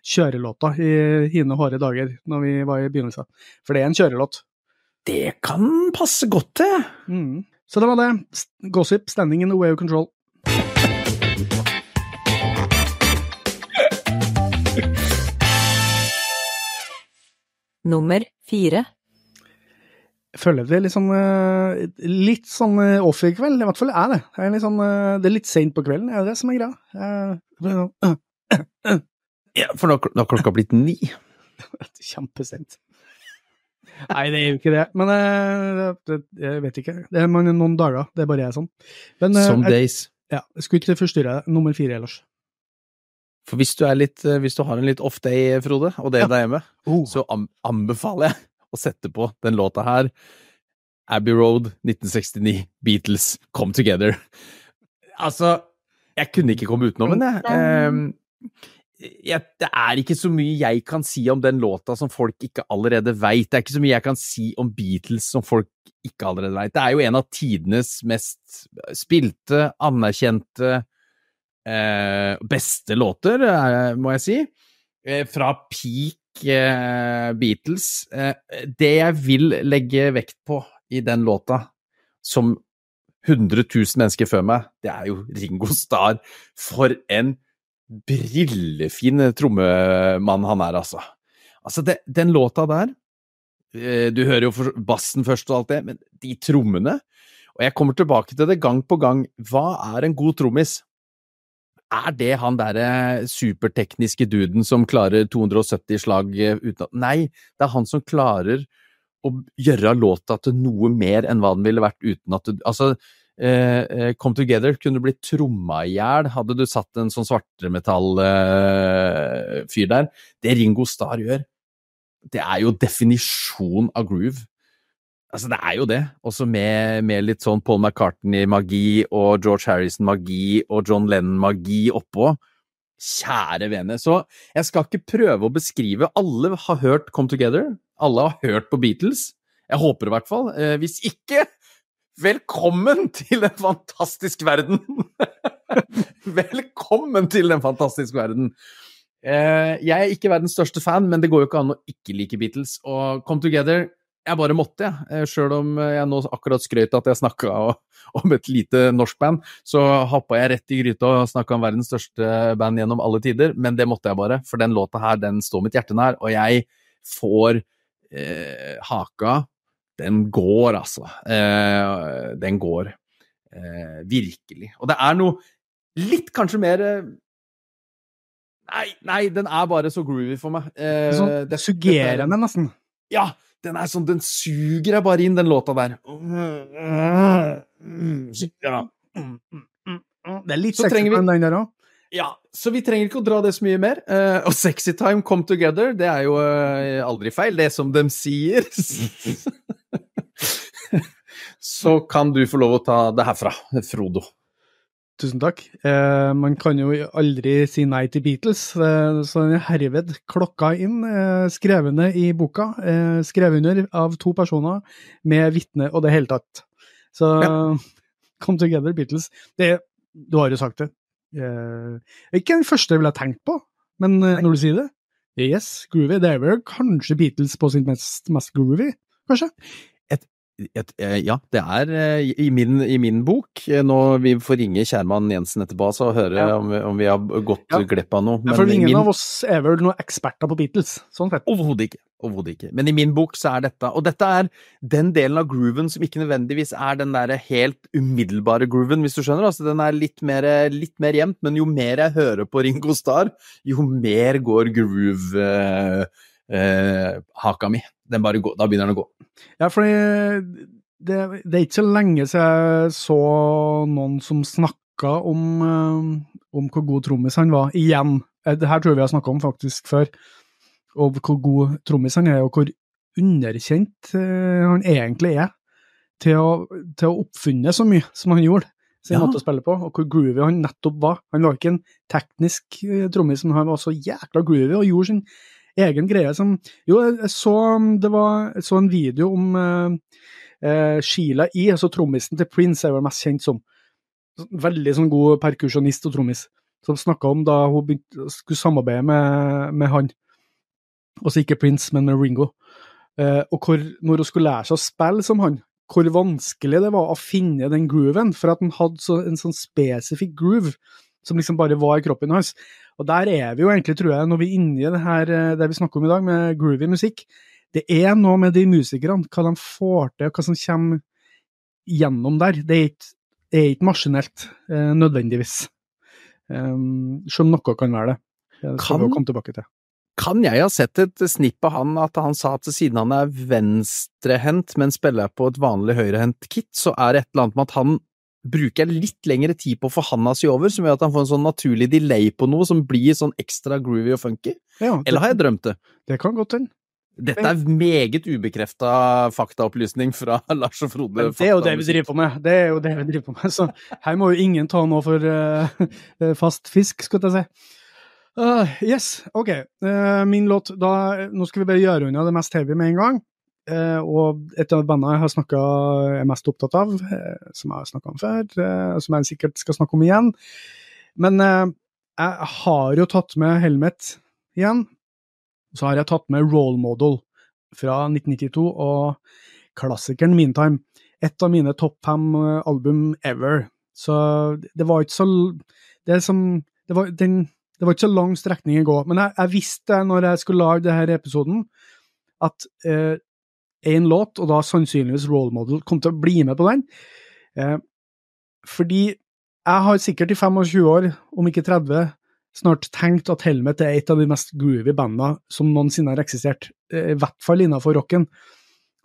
Speaker 1: kjørelåta i hine hårde dager, når vi var i begynnelsen. For det er en kjørelåt.
Speaker 2: Det kan passe godt til.
Speaker 1: Mm. Så det var det. Gossip, 'Standing in the Way of Control'.
Speaker 3: Nummer fire
Speaker 1: føler det litt sånn, eh, litt sånn eh, off i kveld. I hvert fall er det. Det er litt, sånn, eh, det er litt seint på kvelden, er det det som er greia?
Speaker 2: Ja, for nå har klokka blitt ni.
Speaker 1: Kjempesent. Nei, det er jo ikke det. Men det, jeg vet ikke. Det er noen dager. Det er bare jeg sånn. Men,
Speaker 2: Some jeg, days.
Speaker 1: Ja, jeg skulle ikke forstyrre deg. Nummer fire, ellers.
Speaker 2: For hvis du, er litt, hvis du har en litt off day, Frode, og det er ja. deg hjemme, oh. så anbefaler jeg å sette på den låta her. Abbey Road, 1969, Beatles, Come Together. Altså, jeg kunne ikke komme utenom den, jeg. Um, jeg, det er ikke så mye jeg kan si om den låta som folk ikke allerede veit. Det er ikke så mye jeg kan si om Beatles som folk ikke allerede veit. Det er jo en av tidenes mest spilte, anerkjente, eh, beste låter, eh, må jeg si. Eh, fra peak Eh, Beatles. Eh, det jeg vil legge vekt på i den låta, som 100 000 mennesker før meg, det er jo Ringo Starr. For en brillefin trommemann han er, altså. Altså, det, den låta der eh, Du hører jo bassen først og alt det, men de trommene Og jeg kommer tilbake til det gang på gang. Hva er en god trommis? Er det han derre supertekniske duden som klarer 270 slag eh, uten at Nei, det er han som klarer å gjøre låta til noe mer enn hva den ville vært uten at du Altså, eh, eh, Come Together kunne blitt tromma i hjel, hadde du satt en sånn svartmetall-fyr der. Det Ringo Starr gjør, det er jo definisjon av groove. Altså, det er jo det. Også med, med litt sånn Paul McCartney-magi og George Harrison-magi og John Lennon-magi oppå. Kjære vene. Så jeg skal ikke prøve å beskrive Alle har hørt Come Together. Alle har hørt på Beatles. Jeg håper i hvert fall. Eh, hvis ikke, velkommen til en fantastisk verden! velkommen til en fantastisk verden! Eh, jeg er ikke verdens største fan, men det går jo ikke an å ikke like Beatles. Og Come Together jeg bare måtte, jeg. Eh, Sjøl om jeg nå akkurat skrøt at jeg snakka om et lite norsk band, så hoppa jeg rett i gryta og snakka om verdens største band gjennom alle tider. Men det måtte jeg bare, for den låta her, den står mitt hjerte nær. Og jeg får eh, haka. Den går, altså. Eh, den går. Eh, virkelig. Og det er noe litt kanskje mer eh, Nei, nei, den er bare så groovy for meg.
Speaker 1: Eh, sånn det, suggerende, nesten.
Speaker 2: Ja, den er sånn, den suger deg bare inn, den låta der.
Speaker 1: Ja. Det er litt sexy vi... den der òg.
Speaker 2: Ja, så vi trenger ikke å dra det så mye mer. Uh, og Sexy Time Come Together, det er jo uh, aldri feil, det som de sier. så kan du få lov å ta det herfra, Frodo.
Speaker 1: Tusen takk. Eh, man kan jo aldri si nei til Beatles, eh, så den er herved klokka inn, eh, skrevne i boka. Eh, skrevet under av to personer med vitne og det hele tatt. Så ja. Come Together, Beatles. Det, du har jo sagt det. Eh, ikke den første jeg ville tenkt på, men eh, når du sier det Yes, groovy. Det er vel kanskje Beatles på sin mest, mest groovy, kanskje?
Speaker 2: Eh, ja, det er eh, i min, i min, bok. Eh, nå Vi får ringe Kjærmann Jensen etterpå og høre ja. om, om, vi har gått ja. glipp av noe.
Speaker 1: Ja, for ingen min... av oss er vel noen eksperter på Beatles? Sånn sett.
Speaker 2: Overhodet ikke. Overhodet ikke. Men i min bok så er dette Og dette er den delen av grooven som ikke nødvendigvis er den der helt umiddelbare grooven, hvis du skjønner. Altså den er litt mer, litt mer jevnt, men jo mer jeg hører på Ringo Starr, jo mer går groove eh, haka mi. Går, da begynner den å gå.
Speaker 1: Ja, for det, det, er ikke så lenge siden jeg så noen som snakka om, eh, om hvor god trommis han var, igjen. Eh, det her tror jeg vi har snakka om faktisk før. Og hvor god trommis han er, og hvor underkjent han egentlig er til å, til å oppfunne så mye som han gjorde sin ja. måte å spille på, og hvor groovy han nettopp var. Han var ikke en teknisk trommis, men han var så jækla groovy og gjorde sin egen greie som Jo, jeg så, det var, jeg så en video om uh, uh, Sheila E., altså trommisen til Prince, er vel mest kjent som. Veldig sånn god perkusjonist og trommis. Som snakka om da hun begynte, skulle samarbeide med, med han. Altså ikke Prince, men med Ringo. Uh, og hvor, når hun skulle lære seg å spille som han, hvor vanskelig det var å finne den grooven, for at han hadde så, en sånn spesifikk groove som liksom bare var i kroppen hans. Og der er vi jo egentlig, tror jeg, når vi er inne i det her eh, det vi snakker om i dag, med groovy musikk. Det er noe med de musikerne, hva de får til, hva som kommer gjennom der. Det er ikke, det er ikke maskinelt, eh, nødvendigvis. Um, selv om noe kan være det. Det skal vi komme tilbake til.
Speaker 2: Kan jeg ha sett et snipp av han, at han sa at siden han er venstrehendt, men spiller på et vanlig høyrehendt kit, så er det et eller annet med at han bruker jeg litt lengre tid på å få handa si over, som gjør at han får en sånn naturlig delay på noe som blir sånn ekstra groovy og funky? Ja, det, Eller har jeg drømt det?
Speaker 1: Det kan godt hende.
Speaker 2: Dette er meget ubekrefta faktaopplysning fra Lars og Frode.
Speaker 1: Men det er jo det vi driver på med. Det er jo det vi driver på med. Så her må jo ingen ta noe for uh, fast fisk, skal jeg si. Uh, yes, OK. Uh, min låt da, Nå skal vi bare gjøre unna det mest heavy med en gang. Eh, og et av bandene jeg har snakka, er mest opptatt av, eh, som jeg har snakka om før, og som jeg sikkert skal snakke om igjen. Men jeg har jo tatt med Helmet igjen. Så har jeg tatt med Role Model fra 1992 og klassikeren Meantime. Et av mine topp fem album ever. Så det var ikke så Det, som, det, var, den, det var, ikke så lang strekning å gå. Men jeg, jeg visste når jeg skulle lage denne episoden, at eh, én låt, og da sannsynligvis Role Model, kom til å bli med på den. Eh, fordi jeg har sikkert i 25 år, om ikke 30, snart tenkt at Helmet er et av de mest groovy bandene som noensinne har eksistert, eh, i hvert fall innenfor rocken.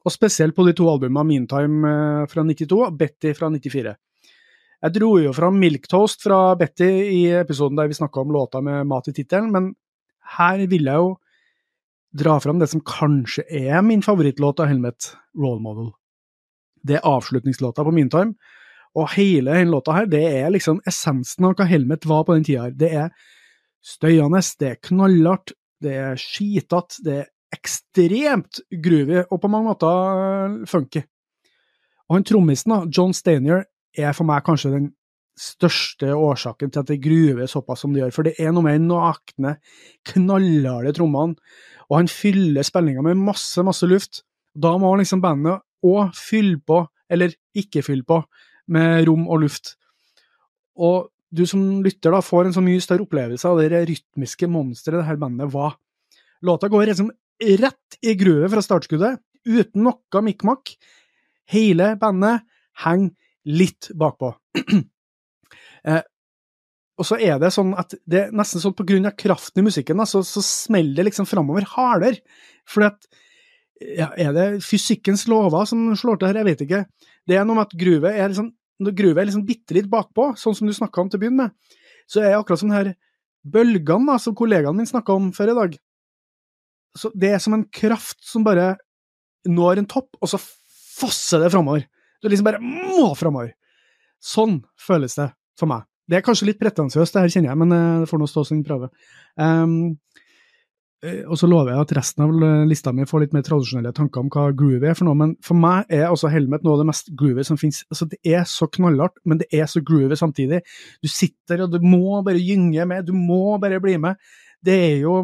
Speaker 1: Og spesielt på de to albumene Meantime eh, fra 92 og Betty fra 94. Jeg dro jo fram Milk Toast fra Betty i episoden der vi snakka om låta med mat i tittelen, men her vil jeg jo dra fram det som kanskje er min favorittlåt av Helmet, Role Model. Det er avslutningslåta på Meantime, og hele denne låta her, det er liksom essensen av hva Helmet var på den tida her. Det er støyende, det er knallhardt, det er skitete, det er ekstremt groovy og på mange måter funky. Og han trommisen, da, John Stanier, er for meg kanskje den største årsaken til at det gruver såpass som det gjør. For det er noe med de nakne, knallharde trommene, og han fyller spillinga med masse, masse luft. Da må liksom bandet òg fylle på, eller ikke fylle på, med rom og luft. Og du som lytter da får en så mye større opplevelse av det rytmiske monsteret det her bandet var. Låta går liksom rett i gruvet fra startskuddet, uten noe mikk-makk. Hele bandet henger litt bakpå. eh, og så er det sånn at det er nesten sånn på grunn av kraften i musikken, da, så, så smeller det liksom framover hardere. Fordi at ja, Er det fysikkens lover som slår til her? Jeg vet ikke. Det er noe med at gruvet er liksom gruvet er liksom bitte litt bakpå, sånn som du snakka om til å begynne med, så er akkurat sånn her bølgene da, som kollegaen min snakka om før i dag. Så Det er som en kraft som bare når en topp, og så fosser det framover. Du liksom bare må framover. Sånn føles det for meg. Det er kanskje litt pretensiøst, det her kjenner jeg, men eh, det får nå stå sin prøve. Um, og så lover jeg at resten av lista mi får litt mer tradisjonelle tanker om hva groovy er for noe, men for meg er altså Helmet noe av det mest groovy som finnes. Altså, det er så knallhardt, men det er så groovy samtidig. Du sitter og du må bare gynge med, du må bare bli med. Det er jo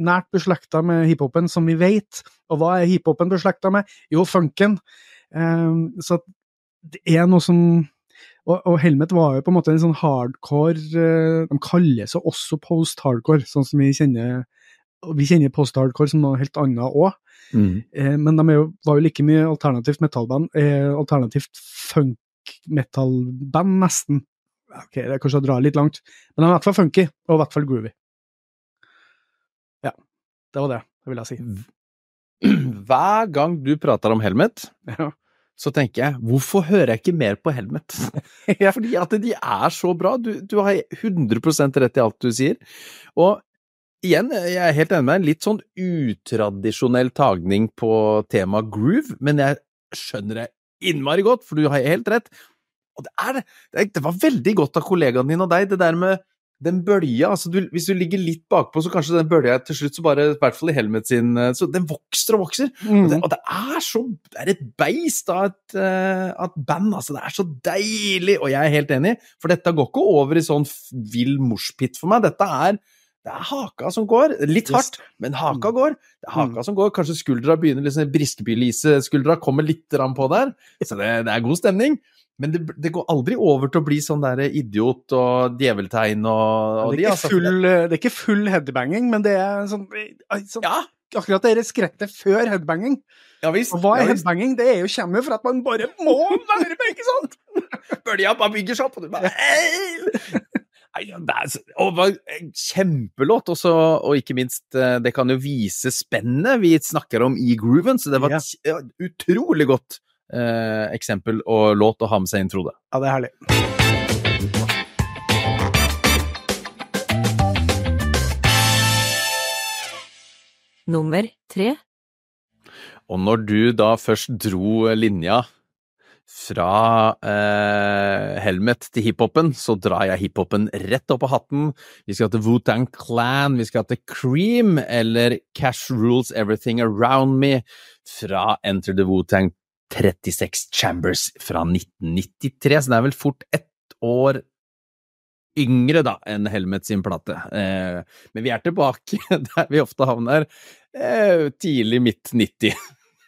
Speaker 1: nært beslekta med hiphopen, som vi vet. Og hva er hiphopen beslekta med? Jo, funken. Um, så det er noe som og, og, Helmet var jo på en måte en sånn hardcore uh, De kaller seg også post-hardcore, sånn som vi kjenner vi kjenner post-hardcore som noe helt annet òg, mm. eh, men de jo, var jo like mye alternativt metallband, eh, alternativt funk-metallband, nesten. Ok, det er kanskje å dra litt langt, men de er i hvert fall funky, og i hvert fall groovy. Ja, det var det, det vil jeg si.
Speaker 2: Hver gang du prater om Helmet, ja så tenker jeg hvorfor hører jeg ikke mer på Helmet? Fordi at de er så bra. Du, du har 100% rett i alt du sier. Og igjen, jeg er helt enig med deg, litt sånn utradisjonell tagning på temaet groove, men jeg skjønner det innmari godt, for du har helt rett. Og det, er, det, det var veldig godt av kollegaen din og deg, det der med den bølja, altså du, hvis du ligger litt bakpå, så kanskje den bølja til slutt så bare, i hvert fall i Helmet sin, eh, så den vokser og vokser. Mm. Og, det, og, det, er så Det er et beist av et, uh, band, altså. Det er så deilig! Og jeg er helt enig, for dette går ikke over i sånn vill morspitt for meg. Dette er det er haka som går. Litt hardt, men haka går. Det er haka mm. som går. Kanskje skuldra begynner liksom Briskeby-Lise-skuldra kommer litt på der. Så det, det er god stemning. Men det, det, går aldri over til å bli sånn der idiot og djeveltegn og, og
Speaker 1: det, er de, altså. full, det, er ikke full headbanging, men det er sånn, sånn
Speaker 2: ja.
Speaker 1: Akkurat det skrettet før headbanging.
Speaker 2: Ja, visst,
Speaker 1: og hva er
Speaker 2: ja,
Speaker 1: headbanging? Det er jo, kommer for at man bare må være med, ikke sant?
Speaker 2: Bølja bare bygger seg opp, og du bare og, Kjempelåt, også, og ikke minst, eh, det kan jo vise spennet vi snakker om i grooven, så det var ja. utrolig godt eh, eksempel og låt å ha med seg inn, Frode.
Speaker 1: Ja, det er herlig.
Speaker 3: Nummer tre.
Speaker 2: Og når du da først dro linja fra eh, Helmet til hiphopen, så drar jeg hiphopen rett opp av hatten. Vi skal til Wu-Tang Clan, vi skal til Cream eller Cash Rules Everything Around Me fra Enter the Wu-Tang 36 Chambers fra 1993, så det er vel fort ett år yngre da enn Helmet sin plate. Eh, men vi er tilbake der vi ofte havner, eh, tidlig midt 90.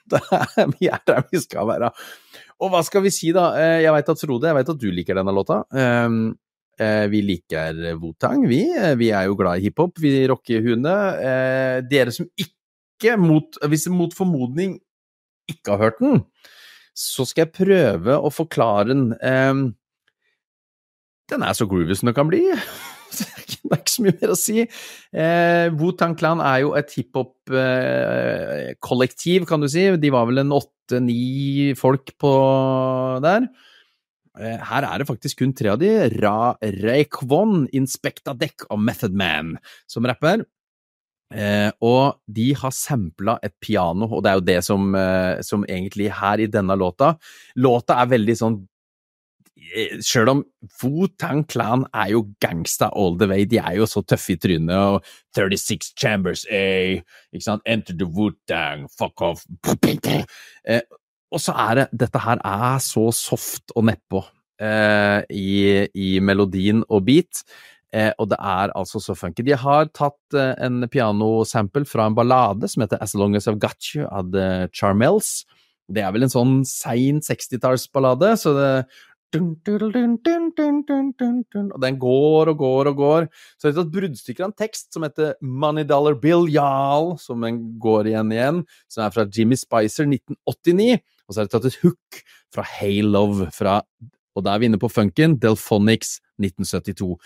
Speaker 2: vi er der vi skal være. Og hva skal vi si, da? Eh, jeg veit at Frode, jeg veit at du liker denne låta. Ehm, eh, vi liker Wotang, vi. Eh, vi er jo glad i hiphop, vi rocker huene. Dere som ikke, mot, hvis mot formodning ikke har hørt den, så skal jeg prøve å forklare den. Ehm, den er så groovy som det kan bli. Det er ikke så mye mer å si. Eh, Wu-Tang Clan er jo et hiphop-kollektiv, eh, kan du si. De var vel en åtte-ni folk på der. Eh, Her er det faktisk kun tre av de. Ra Reikvon, Inspekta Deck og Method Man som rapper. Eh, og de har sampla et piano, og det er jo det som, eh, som egentlig her i denne låta Låta er veldig sånn Sjøl om Wu-Tang Clan er jo gangsta all the way, de er jo så tøffe i trynet, og 36 Chambers, eh, ikke sant, Enter the Wu-Tang, fuck off eh, Og så er det Dette her er så soft og nedpå eh, i, i melodien og beat. Eh, og det er altså så funky. De har tatt eh, en pianosample fra en ballade som heter As Long As I've Got You av The Charmels. Det er vel en sånn sein 60-tallsballade, så det Dun, dun, dun, dun, dun, dun, dun. og den går og går og går. Så det er tatt bruddstykker av en tekst som heter Money Dollar Bill Yal, som den går igjen igjen, som er fra Jimmy Spicer 1989. Og så har jeg tatt et hook fra Hey Love, fra, og da er vi inne på funken, Delphonics 1972.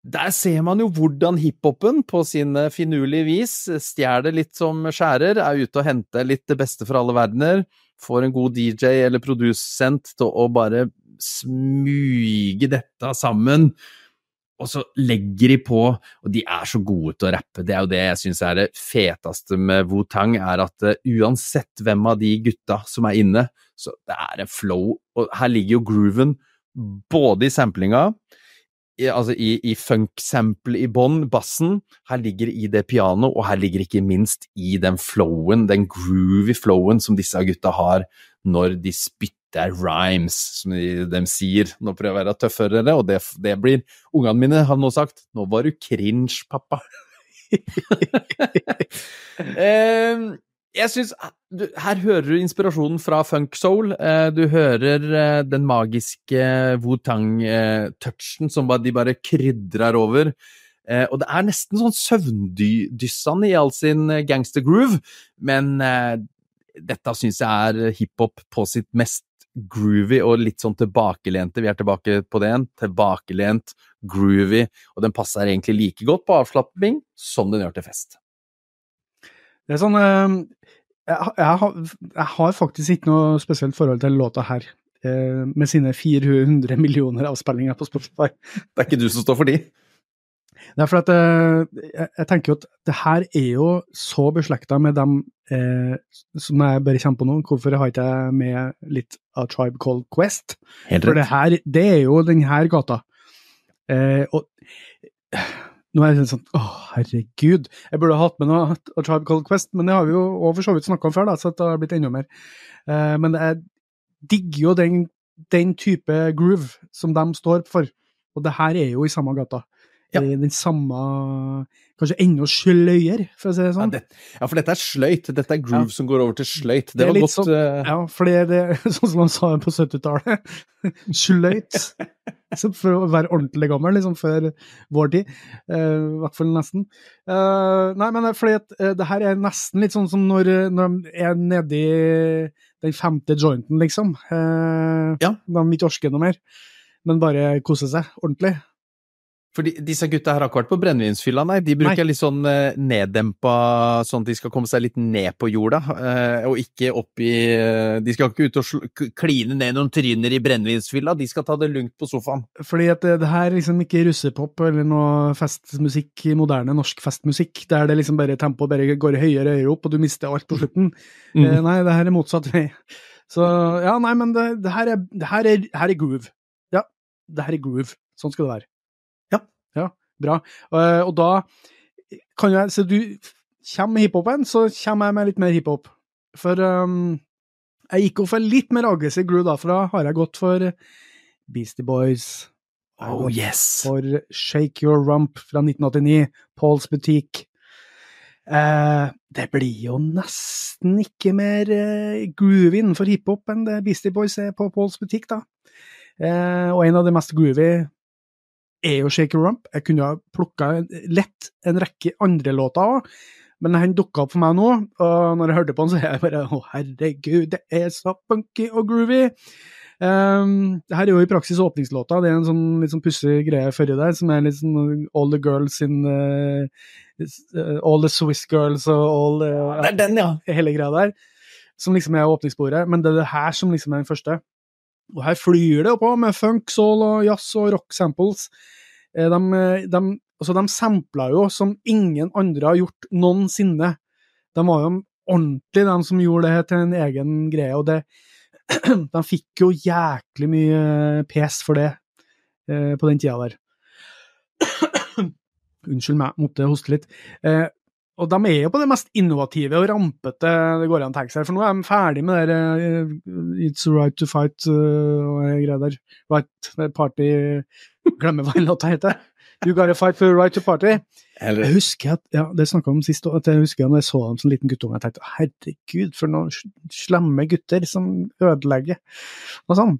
Speaker 2: Der ser man jo hvordan hiphopen på sine eh, finurlige vis eh, stjeler litt som skjærer, er ute og henter litt det beste for alle verdener, får en god DJ eller produsent til å bare smyge dette sammen, og så legger de på, og de er så gode til å rappe. Det er jo det jeg syns er det feteste med Wu-Tang, er at uh, uansett hvem av de gutta som er inne, så det er en flow, og her ligger jo grooven både i samplinga, altså i, i funk-sample i bånn, bassen, her ligger i det pianoet, og her ligger ikke minst i den flowen, den groovy flowen som disse gutta har når de spytter rhymes, som de, de sier. Nå prøver jeg å være tøffere, og det, det blir Ungene mine har nå sagt 'nå var du cringe, pappa'. eh, jeg syns Her hører du inspirasjonen fra funk soul. Eh, du hører eh, den magiske Wu-Tang-touchen som de bare krydrer over. Eh, og det er nesten sånn søvndyssende i all sin gangster groove, men dette syns jeg er hiphop på sitt mest groovy og litt sånn tilbakelente. Vi er tilbake på det igjen. Tilbakelent, groovy, og den passer egentlig like godt på avslapping som den gjør til fest.
Speaker 1: Det er sånn jeg, jeg, har, jeg, har, faktisk ikke noe spesielt forhold til låta her, med sine 400 millioner avspillinger på Spotify.
Speaker 2: Det er ikke du som står for de?
Speaker 1: Det er for at jeg, jeg tenker jo at det her er jo så beslekta med dem eh, som jeg bare kommer på nå. Hvorfor har ikke jeg med litt av Tribe Called Quest?
Speaker 2: Helt rett.
Speaker 1: for det her, det er jo den her gata. Eh, og nå er det sånn Å, herregud. Jeg burde ha hatt med noe av Tribe Called Quest, men det har vi jo for så vidt snakka om før, da, så det har blitt enda mer. Uh, men jeg digger jo den, den, type groove som de står for, og det her er jo i samme gata. Ja. Den samme Kanskje enda sløyere, for å si det sånn.
Speaker 2: Ja, det, ja for dette er sløyt. Dette er groove ja. som går over til sløyt. Det, det var godt
Speaker 1: sånn, uh... Ja, for det er sånn som man sa på 70-tallet. sløyt. for å være ordentlig gammel, liksom før vår tid. Uh, hvert fall nesten. Uh, nei, men fordi at uh, det her er nesten litt sånn som når, når de er nedi den femte jointen, liksom.
Speaker 2: ja.
Speaker 1: De ikke orker noe mer, men bare koser seg ordentlig.
Speaker 2: Fordi disse gutta her har ikke vært på brennevinsfylla, nei. De bruker nei. litt sånn eh, neddempa, sånn at de skal komme seg litt ned på jorda, eh, og ikke opp i eh, De skal ikke ut og kline ned noen tryner i brennevinsfylla, de skal ta det lugnt på sofaen.
Speaker 1: Fordi at det, det her er liksom ikke russepop eller noe festmusikk, moderne norsk festmusikk, der det liksom bare tempoet bare går høyere og høyere opp, og du mister alt på slutten. Mm. Eh, nei, det her er motsatt vei. Så ja, nei, men det, det, her, er, det her, er, her er groove. Ja, det her er groove. Sånn skal det være. Ja, bra. Uh, og da kan jeg Så du kommer med hiphopen, så kommer jeg med litt mer hiphop. For um, jeg gikk jo for litt mer aggressiv groove da, for da har jeg gått for Beastie Boys.
Speaker 2: Oh yes!
Speaker 1: For Shake Your Rump fra 1989, Pauls Butikk. Uh, det blir jo nesten ikke mer uh, groovy innenfor hiphop enn det Beastie Boys er på Pauls Butikk, da. Uh, og en av de mest groovy er jo Shake and Rump. Jeg kunne ha plukka lett en rekke andre låter òg, men han dukka opp for meg nå, og når jeg hørte på han, så er jeg bare å herregud, det er så funky og groovy! Um, det her er jo i praksis åpningslåta. Det er en sånn litt sånn pussig greie førre der, som er litt sånn All the girls in uh, All the Swiss girls og all uh,
Speaker 2: Det er den, ja!
Speaker 1: Hele greia der. Som liksom er åpningssporet. Men det er det her som liksom er den første. Og her flyr det på med funk, soul og jazz og rock samples. Eh, de, de, altså de sampla jo som ingen andre har gjort noensinne. De var jo ordentlig de som gjorde det til en egen greie, og det, de fikk jo jæklig mye pes for det eh, på den tida der. Unnskyld meg, måtte hoste litt. Eh, og de er jo på det mest innovative og rampete det går an å tenke seg, for nå er de ferdig med det uh, It's a right to fight uh, og greier der. Right party Glemmer hva låta heter. You gotta fight for right to party.
Speaker 2: Eller,
Speaker 1: Jeg husker at, ja, det snakka om sist, at jeg husker når jeg så dem som liten guttunge, jeg tenkte herregud, for noen slemme gutter som ødelegger, og sånn.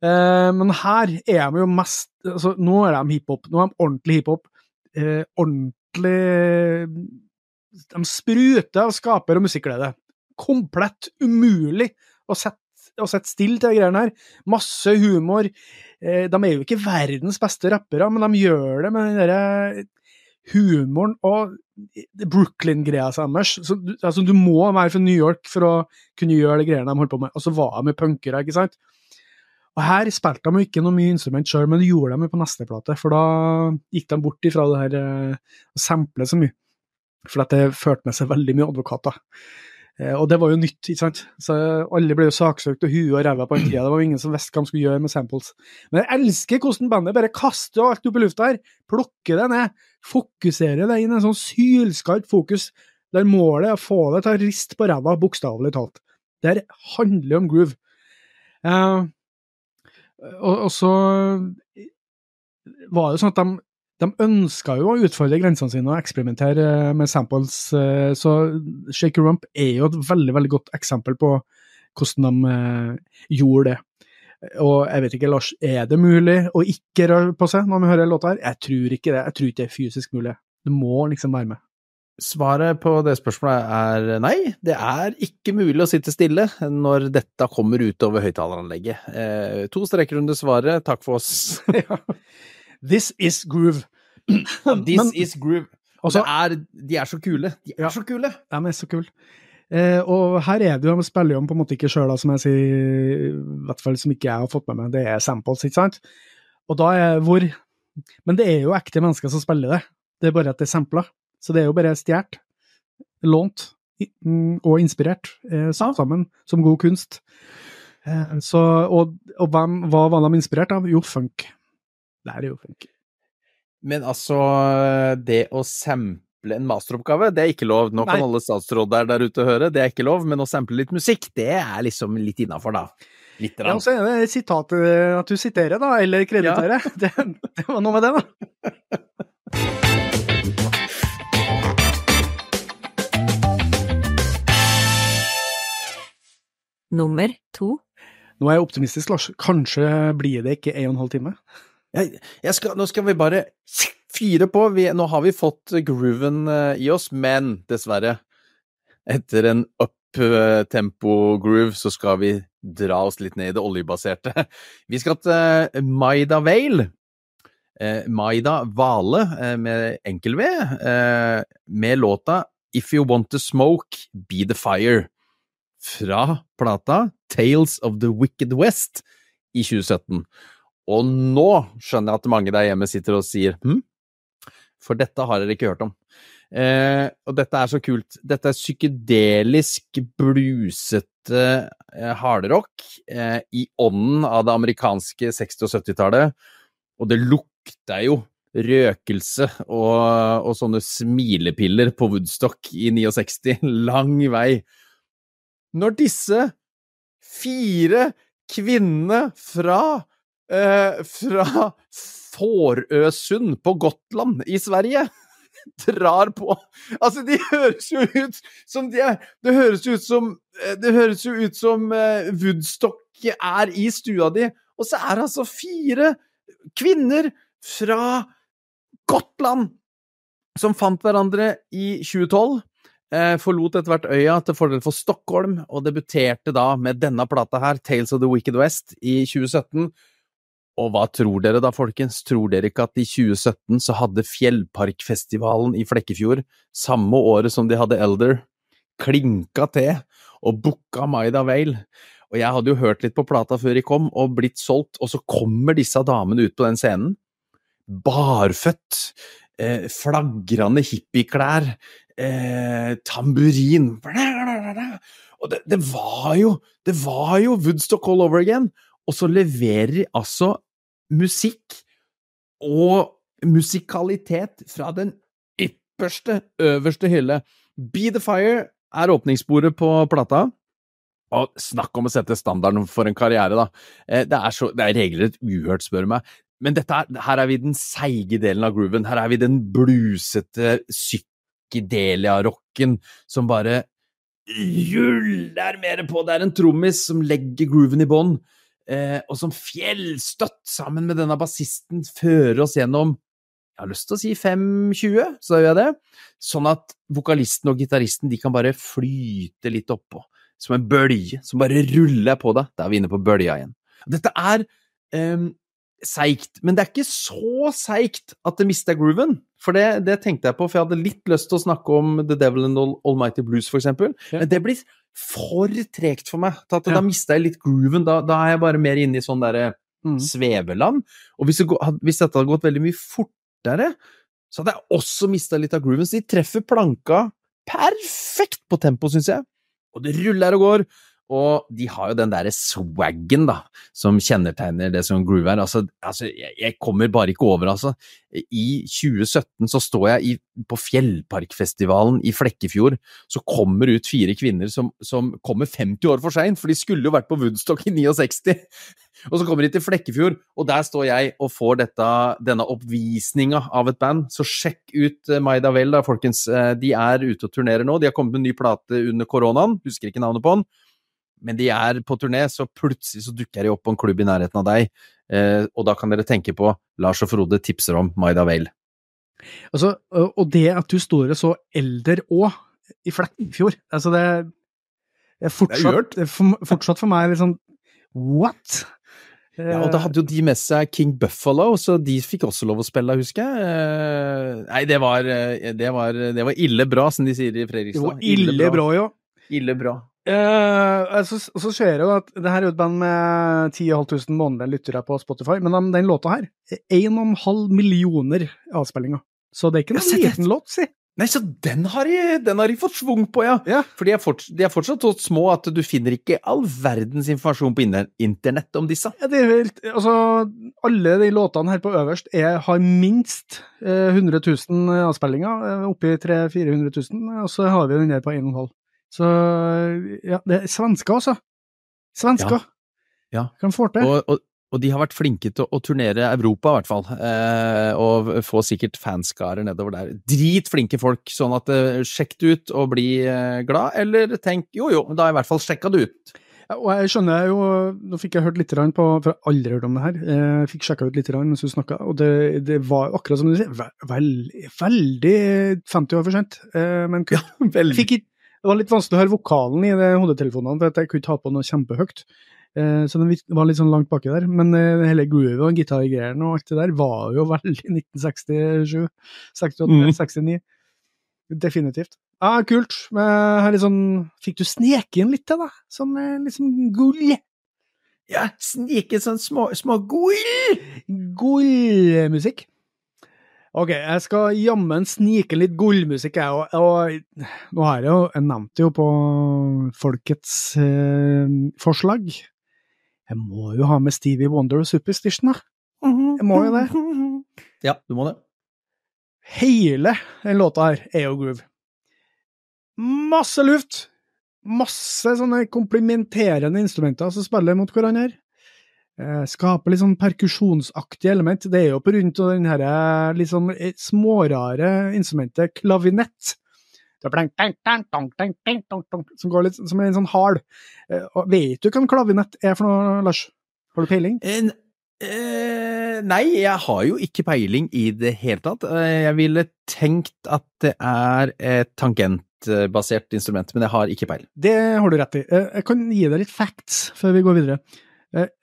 Speaker 1: Eh, men her er de jo mest altså, Nå er de hiphop, nå er de ordentlig hiphop. Eh, ordentlig De spruter av skaper- og musikkglede. Komplett umulig å sette, å sette stille til de greiene her. Masse humor. Eh, de er jo ikke verdens beste rappere, men de gjør det med den derre humoren og Brooklyn-greia deres. Så, altså, du må være fra New York for å kunne gjøre de greiene de holdt på med. Og så var de jo punkere, ikke sant. Og her spilte de ikke noe mye instrument sjøl, men det gjorde de på neste plate, for da gikk de bort ifra det her eh, å sample så mye. For at det førte med seg veldig mye advokater. Eh, og det var jo nytt, ikke sant. Så alle ble jo saksøkt og huet og ræva på den tida. Det var jo ingen som visste hva de skulle gjøre med samples. Men jeg elsker hvordan bandet bare kaster alt opp i lufta her, plukker det ned, fokuserer det inn en sånn sylskarpt fokus, der målet er å få det til å riste på ræva, bokstavelig talt. Det her handler om groove. Eh, og, og så var det jo sånn at de, de ønska jo å utfordre grensene sine og eksperimentere eh, med samples, eh, så Shake Your Rump er jo et veldig veldig godt eksempel på hvordan de eh, gjorde det. Og jeg vet ikke, Lars, er det mulig å ikke røre på seg når vi hører låta her? Jeg tror ikke det. Jeg tror ikke det er fysisk mulig. Du må liksom være med.
Speaker 2: Svaret på det spørsmålet er nei, det er ikke mulig å sitte stille når dette kommer utover høyttaleranlegget. Eh, to streker under svaret, takk for oss.
Speaker 1: This is groove.
Speaker 2: This
Speaker 1: Men-
Speaker 2: is groove.
Speaker 1: Og så-
Speaker 2: det er, de er så kule. De er
Speaker 1: Ja.
Speaker 2: så kule!
Speaker 1: De er så kule. Eh, og her er det jo, de spiller jo på en måte ikke sjøl, som jeg sier, i hvert fall som ikke jeg har fått med meg, det er samples, ikke sant? Og da er hvor Men det er jo ekte mennesker som spiller det, det er bare at det er sampler. Så det er jo bare stjålet, lånt mm, og inspirert, eh, sammen som god kunst. Eh, så, og og hvem, hva var de inspirert av? Jo, funk. Det er jo.
Speaker 2: Men altså, det å sample en masteroppgave, det er ikke lov. Nå kan
Speaker 1: Nei.
Speaker 2: alle statsråder der ute høre, det er ikke lov. Men å sample litt musikk, det er liksom litt innafor, da. Litt.
Speaker 1: Ja, og så er det sitatet at du siterer, da, eller krediterer. Det, det var noe med det, da.
Speaker 3: Nummer to.
Speaker 1: Nå er jeg optimistisk, Lars. Kanskje blir det ikke en og en halv time?
Speaker 2: Jeg, jeg skal, nå skal vi bare fyre på. Vi, nå har vi fått grooven eh, i oss, men dessverre, etter en up-tempo-groove, så skal vi dra oss litt ned i det oljebaserte. Vi skal til eh, Maida Vale. Eh, Maida Vale med enkel-V, med låta If You Want To Smoke, Be The Fire. Fra plata Tales of the Wicked West i 2017. Og nå skjønner jeg at mange der hjemme sitter og sier hm, for dette har dere ikke hørt om. Eh, og dette er så kult. Dette er psykedelisk, blusete eh, hardrock eh, i ånden av det amerikanske 60- og 70-tallet. Og det lukter jo røkelse og, og sånne smilepiller på Woodstock i 69. Lang vei. Når disse fire kvinnene fra eh, fra Fårøsund på Gotland i Sverige. Drar på. Altså, de høres jo ut som de er. Det høres jo ut som eh, Det høres jo ut som eh, Woodstock er i stua di, og så er det altså fire kvinner fra Gotland som fant hverandre i 2012 eh, forlot etter hvert øya til fordel for Stockholm, og debuterte da med denne plata her, Tales of the Wicked West, i 2017. Og hva tror dere da, folkens? Tror dere ikke at i 2017 så hadde Fjellparkfestivalen i Flekkefjord, samme året som de hadde Elder, klinka til og booka Maida Vale? Og jeg hadde jo hørt litt på plata før de kom, og blitt solgt, og så kommer disse damene ut på den scenen. Barføtt, eh, flagrende hippieklær, eh, tamburin Og det, det, var jo Det var jo Woodstock all over again! Og så leverer de altså musikk og musikalitet fra den ypperste, øverste hylle. Be the Fire er åpningssporet på plata. Og snakk om å sette standarden for en karriere, da. Eh, det er, så, det er regelrett uhørt, spør du meg. Men dette, her er vi den seige delen av grooven. Her er vi den blusete psykedelia-rocken som bare ruller mer på. Det er en trommis som legger grooven i bånn, og som fjellstøtt sammen med denne bassisten fører oss gjennom jeg har lyst til å si 5.20, så gjør jeg det. Sånn at vokalisten og gitaristen de kan bare flyte litt oppå. Som en bølge som bare ruller på deg. Da er vi inne på bølja igjen. Dette er um, seigt, men det er ikke så seigt at det mister grooven. For det, det, tenkte jeg på, for jeg hadde litt lyst til å snakke om The Devil and Almighty Blues, for eksempel. Men det blir for tregt for meg. Til at. Da mister jeg litt grooven. Da, da, er jeg bare mer inne i sånn derre mm. sveveland. Og hvis, det, hvis, dette hadde gått veldig mye fortere, så hadde jeg også mista litt av grooven. Så de treffer planka perfekt på tempo, syns jeg. Og det ruller og går. Og de har jo den derre swaggen, da, som kjennetegner det som groove er. Altså, altså jeg, jeg, kommer bare ikke over, altså. I 2017 så står jeg i, på Fjellparkfestivalen i Flekkefjord, så kommer ut fire kvinner som, som kommer 50 år for seint, for de skulle jo vært på Woodstock i 69. Og så kommer de til Flekkefjord, og der står jeg og får dette, denne oppvisninga av et band. Så sjekk ut eh, Maida Vel, da, folkens. Eh, de er ute og turnerer nå. De har kommet med en ny plate under koronaen, husker ikke navnet på den men de er på turné, så plutselig så dukker de opp på en klubb i nærheten av deg, eh, og da kan dere tenke på Lars og Frode tipser om Maida Vale.
Speaker 1: Altså, og det at du står så Elder òg, i Flekkefjord, altså det er fortsatt, det er fortsatt for meg litt sånn what?
Speaker 2: Ja, og da hadde jo de med seg King Buffalo, så de fikk også lov å spille, husker jeg. Eh, nei, det var, eh, det var, det var ille bra, som de sier i Fredrikstad. Det
Speaker 1: var ille, ille bra, ja.
Speaker 2: Ille bra.
Speaker 1: Uh, så, så ser jeg jo at det her er jo et band med 10 500 månedlige lyttere på Spotify, men den, den låta her er 1,5 millioner avspillinger. Så det er ikke noen liten låt, si.
Speaker 2: Nei, så den har, de, den har de fått schwung på, ja. ja. For de er, fortsatt, de er fortsatt så små at du finner ikke all verdens informasjon på internett om disse.
Speaker 1: Ja, det er helt, altså, alle de låtene her på øverst er, har minst eh, 100 000 avspillinger, eh, oppi 300 000-400 000, og så har vi den der på 1,5. Så ja, det er svensker, altså. Svensker.
Speaker 2: Ja. ja.
Speaker 1: Kan få til.
Speaker 2: Og, og, og, de har vært flinke til å, turnere Europa, i hvert fall. Eh, og få sikkert fanskarer nedover der. Dritflinke folk, sånn at eh, sjekk det ut og bli eh, glad, eller tenk jo jo, da har jeg i hvert fall sjekka det ut.
Speaker 1: Ja, og jeg skjønner jo, Nå fikk jeg hørt litt på, for jeg har aldri hørt om det her. Jeg fikk sjekka ut litt mens du snakka, og det, det, var akkurat som du sier, veldig, veldig 50 år for sent. Eh, men ja, fikk ikke det var litt vanskelig å høre vokalen i de hodetelefonene, for jeg kunne ikke ha på noe kjempehøyt. Eh, så den var litt sånn langt baki der. Men eh, hele groovet og gitargreiene og alt det der var jo veldig 1967, 68, mm. 69. Definitivt. Ja, kult. Men liksom, fikk du sneke inn litt til, da? Sånn liksom gull?
Speaker 2: Ja, snike sånn små, små gull!
Speaker 1: Gullmusikk. Ok, jeg skal jammen snike litt gullmusikk, jeg òg. Og nå har jeg jo Jeg nevnte jo på folkets eh, forslag. Jeg må jo ha med Stevie Wonder og Superstition, da. Jeg må jo det.
Speaker 2: Ja, du må det.
Speaker 1: Hele den låta her er jo groove. Masse luft! Masse sånne komplimenterende instrumenter som spiller mot hverandre. Eh, skaper litt sånn perkusjonsaktige element. Det er jo på rundt den her eh, litt sånn eh, smårare instrumentet klavinett. Som går litt som en sånn hard. Vet du hva en klavinett er for noe, Lars? Har du peiling?
Speaker 2: En, eh, nei, jeg har jo ikke peiling i det hele tatt. Jeg ville tenkt at det er et tangentbasert instrument, men jeg har ikke peiling.
Speaker 1: Det har du rett i. Jeg kan gi deg litt facts før vi går videre.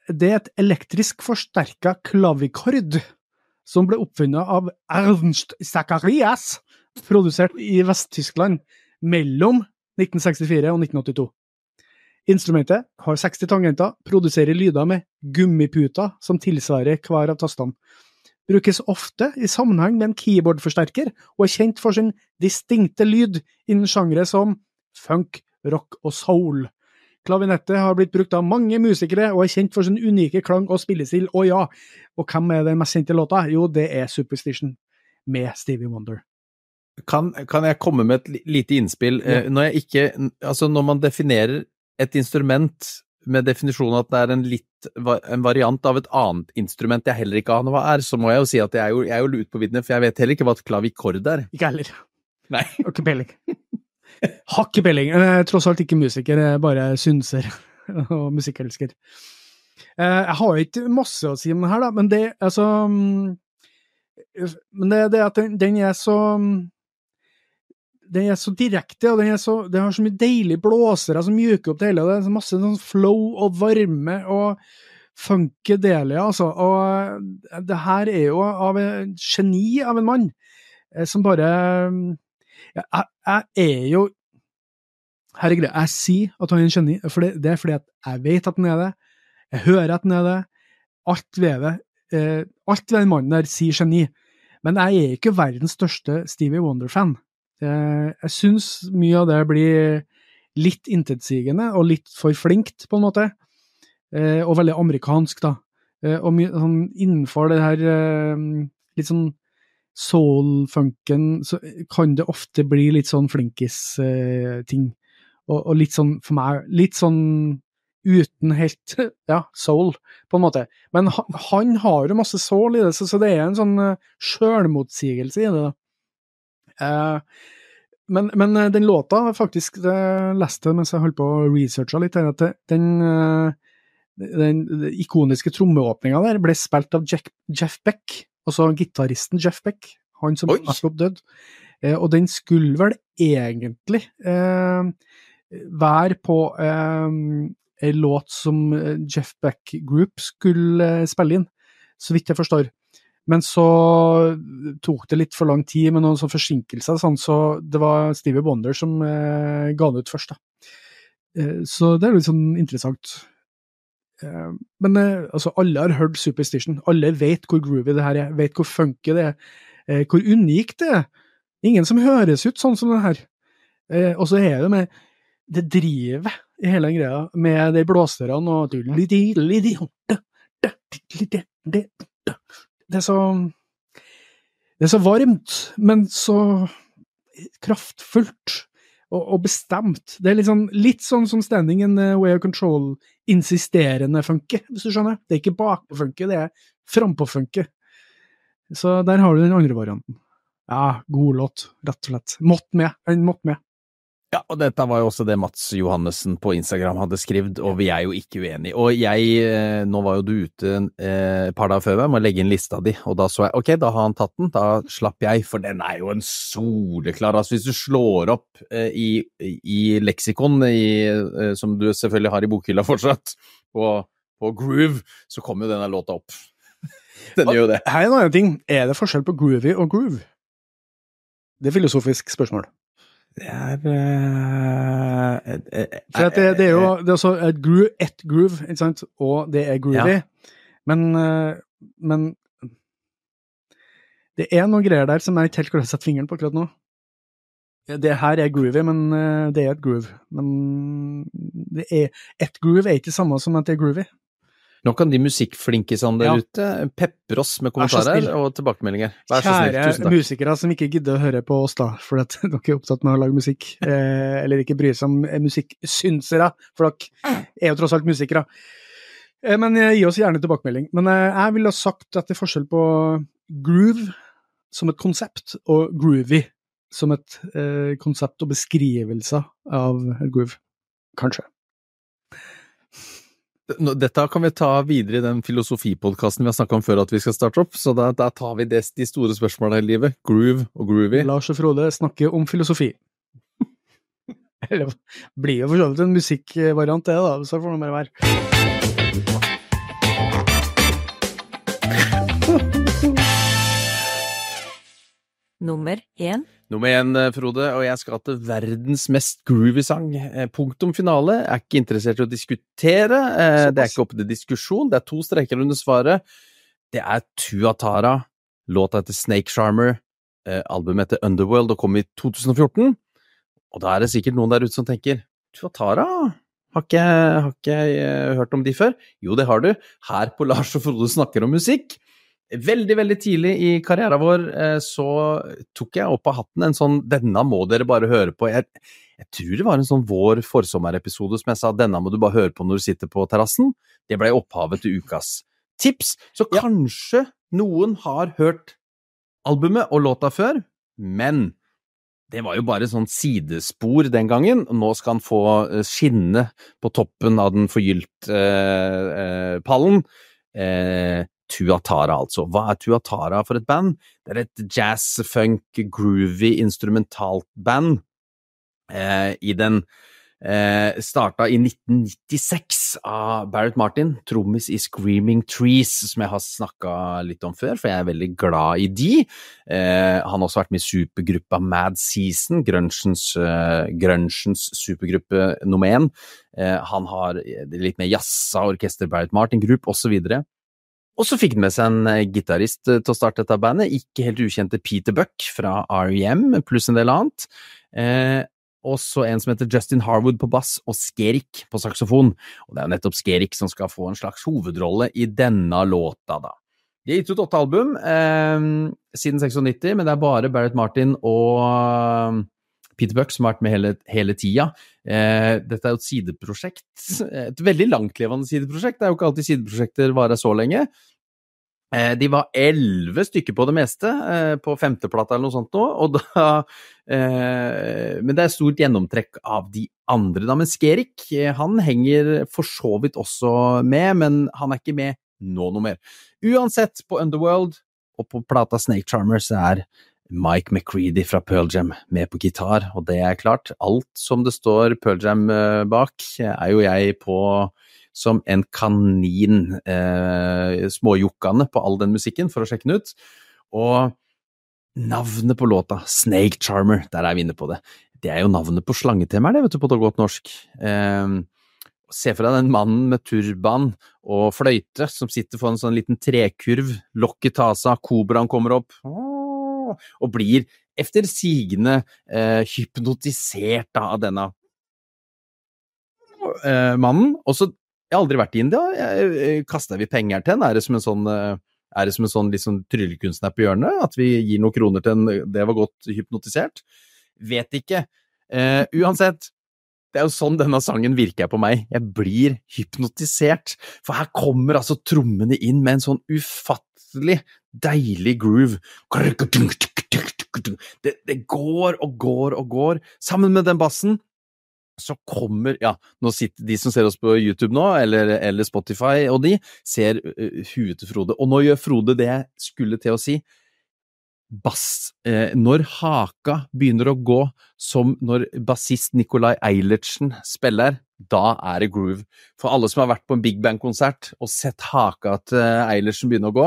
Speaker 1: Det er et elektrisk forsterka klavikord som ble oppfunnet av Ernst Zacharias, produsert i Vest-Tyskland mellom 1964 og 1982. Instrumentet har 60 tangenter, produserer lyder med gummiputer som tilsvarer hver av tastene. Brukes ofte i sammenheng med en keyboardforsterker, og er kjent for sin distinkte lyd innen sjangre som funk, rock og soul. Klavinettet har blitt brukt av mange musikere, og er kjent for sin unike klang og spillestil. Og ja, og hvem er den mest kjente låta? Jo, det er Superstition, med Stevie Wonder.
Speaker 2: Kan, kan jeg komme med et lite innspill?
Speaker 1: Ja.
Speaker 2: Eh, Når jeg ikke Altså, når man definerer et instrument med definisjonen at det er en litt en variant av et annet instrument jeg heller ikke aner hva er, så må jeg jo si at jeg er jo, jeg er jo lut på viddene, for jeg vet heller ikke hva et klavikord er.
Speaker 1: Ikke heller.
Speaker 2: Nei.
Speaker 1: Har ikke peiling. Har ikke peiling. Tross alt ikke musiker, er bare synser og musikkelsker. Eh, Jeg har ikke masse å si om det her, da, men det altså mm, Men det, det at den, den er så mm, den er så direkte, og den, så, den har så mye deilige blåsere som mjuker opp det hele. og Det er masse sånn flow og varme og funkedelige, altså. Og det her er jo av en geni av en mann, eh, som bare jeg, jeg er jo Herregud, jeg sier at han er en geni, for det, det er fordi at jeg vet at han er det. Jeg hører at han er det. Alt ved det. Eh, alt ved den mannen der sier geni. Men jeg er ikke verdens største Stevie Wonder-fan. Eh, jeg syns mye av det blir litt intetsigende og litt for flinkt, på en måte. Eh, og veldig amerikansk, da. Eh, og mye sånn innenfor det her eh, litt sånn soul-funken, så kan det ofte bli litt sånn flinkis-ting. og, og litt sånn, for meg, litt sånn uten helt ja, soul, på en måte. Men han, han har jo masse soul i det, så, så det er en sånn uh, sjølmotsigelse i det. Eh, men, men eh, den låta, faktisk, det leste mens jeg holdt på å researche litt, at den, den, den ikoniske trommeåpninga der ble spilt av Jack, Jeff Beck, altså gitaristen Jeff Beck, han som nettopp døde. Eh, og den skulle vel egentlig eh, være på eh, ei låt som eh, Jeff Beck Group skulle eh, spille inn, så vidt jeg forstår. Men så tok det litt for lang tid med noen sånne forsinkelser, sånn, så det var Stevie Wonder som eh, ga det ut først. Da. Eh, så det er litt sånn interessant. Eh, men eh, altså, alle har hørt Superstition. Alle vet hvor groovy det her er, vet hvor funky det er, eh, hvor unikt det er. Ingen som høres ut sånn som det her. Og så er det med det drivet i hele den greia, med de blåserne og Det er så Det er så varmt, men så kraftfullt og, og bestemt. Det er litt sånn, litt sånn som Standing in Way of Control, insisterende funke, hvis du skjønner. Det er ikke bakpå-funke, det er frampå-funke. Så der har du den andre varianten. Ja, god låt, rett og slett. Mått med. Den måtte med.
Speaker 2: Ja, og dette var jo også det Mats Johannessen på Instagram hadde skrevet, og vi er jo ikke uenige. Og jeg, eh, nå var jo du ute eh, et par dager før meg med å legge inn lista di, og da så jeg ok, da har han tatt den, da slapp jeg, for den er jo en soleklar Altså hvis du slår opp eh, i, i leksikon, i, som du selvfølgelig har i bokhylla fortsatt, på, på Groove, så kommer jo denne låta opp. Den gjør jo det.
Speaker 1: Her er en annen ting. Er det forskjell på groovy og groove? Det er filosofisk spørsmål.
Speaker 2: Det er eh,
Speaker 1: For det, det er jo det er også et groove, ett groove, ikke sant, og det er groovy. Men, eh, men det er noen greier der som jeg ikke helt klarer å sette fingeren på akkurat nå. Det her er groovy, men eh, det er et groove. Men det er, et groove er ikke det samme som at det er groovy.
Speaker 2: Nå kan de musikkflinkisene der
Speaker 1: Ja.
Speaker 2: ute pepre oss med kommentarer og tilbakemeldinger. Vær så snill.
Speaker 1: Kjære
Speaker 2: Tusen takk.
Speaker 1: musikere som ikke gidder å høre på oss, da, for at dere er opptatt med å lage musikk, eh, eller ikke bryr seg om eh, musikksynsere, for dere er jo tross alt musikere. Eh, men eh, gi oss gjerne tilbakemelding. Men eh, jeg ville ha sagt at det er forskjell på groove som et konsept, og groovy som et eh, konsept og beskrivelse av groove. Kanskje.
Speaker 2: Dette kan vi ta videre i den filosofipodkasten vi har snakka om før at vi skal starte opp, så da, da tar vi det, de store spørsmåla i livet. Groove og groovy.
Speaker 1: Lars og Frode snakker om filosofi. Eller blir jo for så vidt en musikkvariant, det, da. Så får det bare være.
Speaker 3: Nummer én.
Speaker 2: Nummer én, eh, Frode, og jeg skal til verdens mest groovy sang. Eh, punktum finale. Jeg er ikke interessert i å diskutere. Eh, det er ikke oppe til diskusjon. Det er to streker under svaret. Det er Tuatara, låta etter Snake Charmer, albumet etter Underworld, og kom i 2014. Og da er det sikkert noen der ute som tenker Tuatara, har ikke, har ikke hørt om de før? Jo, det har du. Her på Lars og Frode snakker om musikk. Veldig, veldig tidlig i karrieren vår eh, så tok jeg opp av hatten en sånn 'denne må dere bare høre på'. Jeg, jeg tror det var en sånn vår forsommerepisode som jeg sa 'denne må du bare høre på når du sitter på terrassen'. Det ble opphavet til ukas tips. Så ja. kanskje noen har hørt albumet og låta før, men det var jo bare sånn sidespor den gangen. Nå skal han få eh, skinne på toppen av den forgylte eh, eh, pallen. Eh, Tuatara, altså. Hva er Tuatara for et band? Det er et jazz, funk, groovy instrumentalt band. Eh, I den eh, starta i 1996 av Barrett Martin, trommis i Screaming Trees, som jeg har snakka litt om før, for jeg er veldig glad i de. Eh, han har også vært med i supergruppa Mad Season, grunchens, eh, supergruppe nummer én. Eh, han har litt mer jazza orkester Barrett Martin Group, osv. Og så fikk han med seg en eh, gitarist eh, til å starte dette bandet, ikke helt ukjente Peter Buck fra REM, pluss en del annet. Eh, og så en som heter Justin Harwood på bass, og Skerik på saksofon. Og det er jo nettopp Skerik som skal få en slags hovedrolle i denne låta, da. De har gitt ut åtte album eh, siden 96, men det er bare Barrett Martin og Peter Buck som har vært med hele, hele tida. Eh, dette er jo et sideprosjekt. Et veldig langtlevende sideprosjekt. Det er jo ikke alltid sideprosjekter varer så lenge. Eh, de var elleve stykker på det meste, eh, på femteplata eller noe sånt nå, og da eh, Men det er stort gjennomtrekk av de andre, da. Men Skerik, han henger for så vidt også med, men han er ikke med nå noe mer. Uansett, på Underworld og på plata Snake Charmers er Mike McCready fra Pearl Jam med på gitar, og det er klart, alt som det står Pearl Jam bak, er jo jeg på som en kanin, eh, småjokkane på all den musikken for å sjekke den ut. Og navnet på låta, Snake Charmer, der er vi inne på det. Det er jo navnet på slangetemaer, det, vet du, på godt norsk. Eh, se for deg den mannen med turban og fløyte som sitter for en sånn liten trekurv, lokket tas av, kobraen kommer opp og blir efter sigende eh, hypnotisert av denne eh, mannen. Og så jeg har aldri vært i India. Kasta vi penger til den? Er det som en sånn, eh, er det som en sånn, liksom, tryllekunstner på hjørnet? At vi gir noen kroner til en Det var godt hypnotisert? Vet ikke. Eh, uansett, det er jo sånn denne sangen virker på meg. Jeg blir hypnotisert. For her kommer altså trommene inn med en sånn ufattelig deilig groove. Det, det går og går og går. Sammen med den bassen så kommer Ja, nå sitter de som ser oss på YouTube nå, eller, eller Spotify og de, ser uh, huet til Frode. Og nå gjør Frode det jeg skulle til å si. Bass eh, Når haka begynner å gå som når bassist Nikolai Eilertsen spiller, da er det groove. For alle som har vært på en Big Bang-konsert og sett haka til Eilertsen begynne å gå,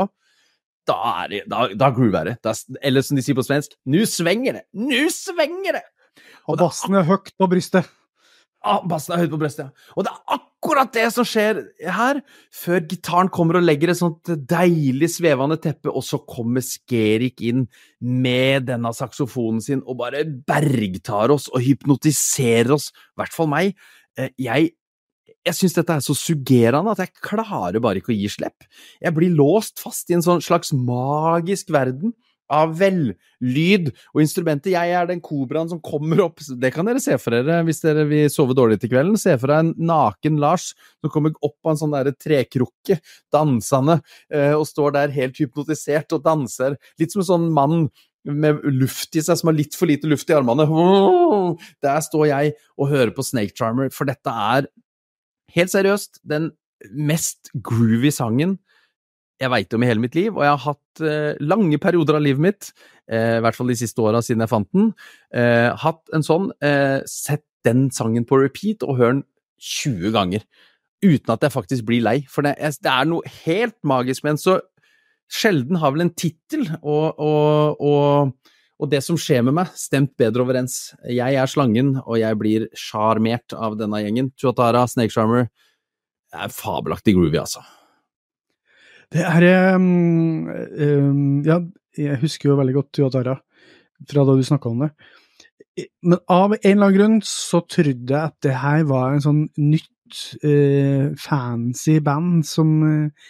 Speaker 2: da er det da, da groover det. Da, eller som de sier på svensk, nu svenger det! Nu svenger det!
Speaker 1: Og bassen er høyt på brystet.
Speaker 2: Ah, bassen er høyt på brystet, ja. Og det er akkurat det som skjer her, før gitaren kommer og legger et sånt deilig svevende teppe, og så kommer Skerik inn med denne saksofonen sin og bare bergtar oss og hypnotiserer oss, i hvert fall meg. Eh, jeg jeg syns dette er så suggerende at jeg klarer bare ikke å gi slipp. Jeg blir låst fast i en sånn slags magisk verden av vellyd og instrumenter. Jeg er den kobraen som kommer opp Det kan dere se for dere hvis dere vil sove dårlig til kvelden. Se for deg en naken Lars som kommer opp av en sånn der trekrukke, dansende, eh, og står der helt hypnotisert og danser. Litt som en sånn mann med luft i seg, som har litt for lite luft i armene. Der står jeg og hører på Snake Charmer, for dette er helt seriøst den mest groovy sangen jeg veit om i hele mitt liv, og jeg har hatt eh, lange perioder av livet mitt, eh, i hvert fall de siste åra siden jeg fant den, eh, hatt en sånn eh, Sett den sangen på repeat og hør den 20 ganger. Uten at jeg faktisk blir lei, for det, det er noe helt magisk med den. Så sjelden har vel en tittel og, og, å, Og det som skjer med meg, stemt bedre overens. Jeg er slangen, og jeg blir sjarmert av denne gjengen. Tuatara, Snake Charmer, er fabelaktig groovy, altså.
Speaker 1: Det er um, um, Ja, jeg husker jo veldig godt Tuatara fra da du snakka om det. Men av en eller annen grunn så trodde jeg at det her var en sånn nytt, uh, fancy band som uh,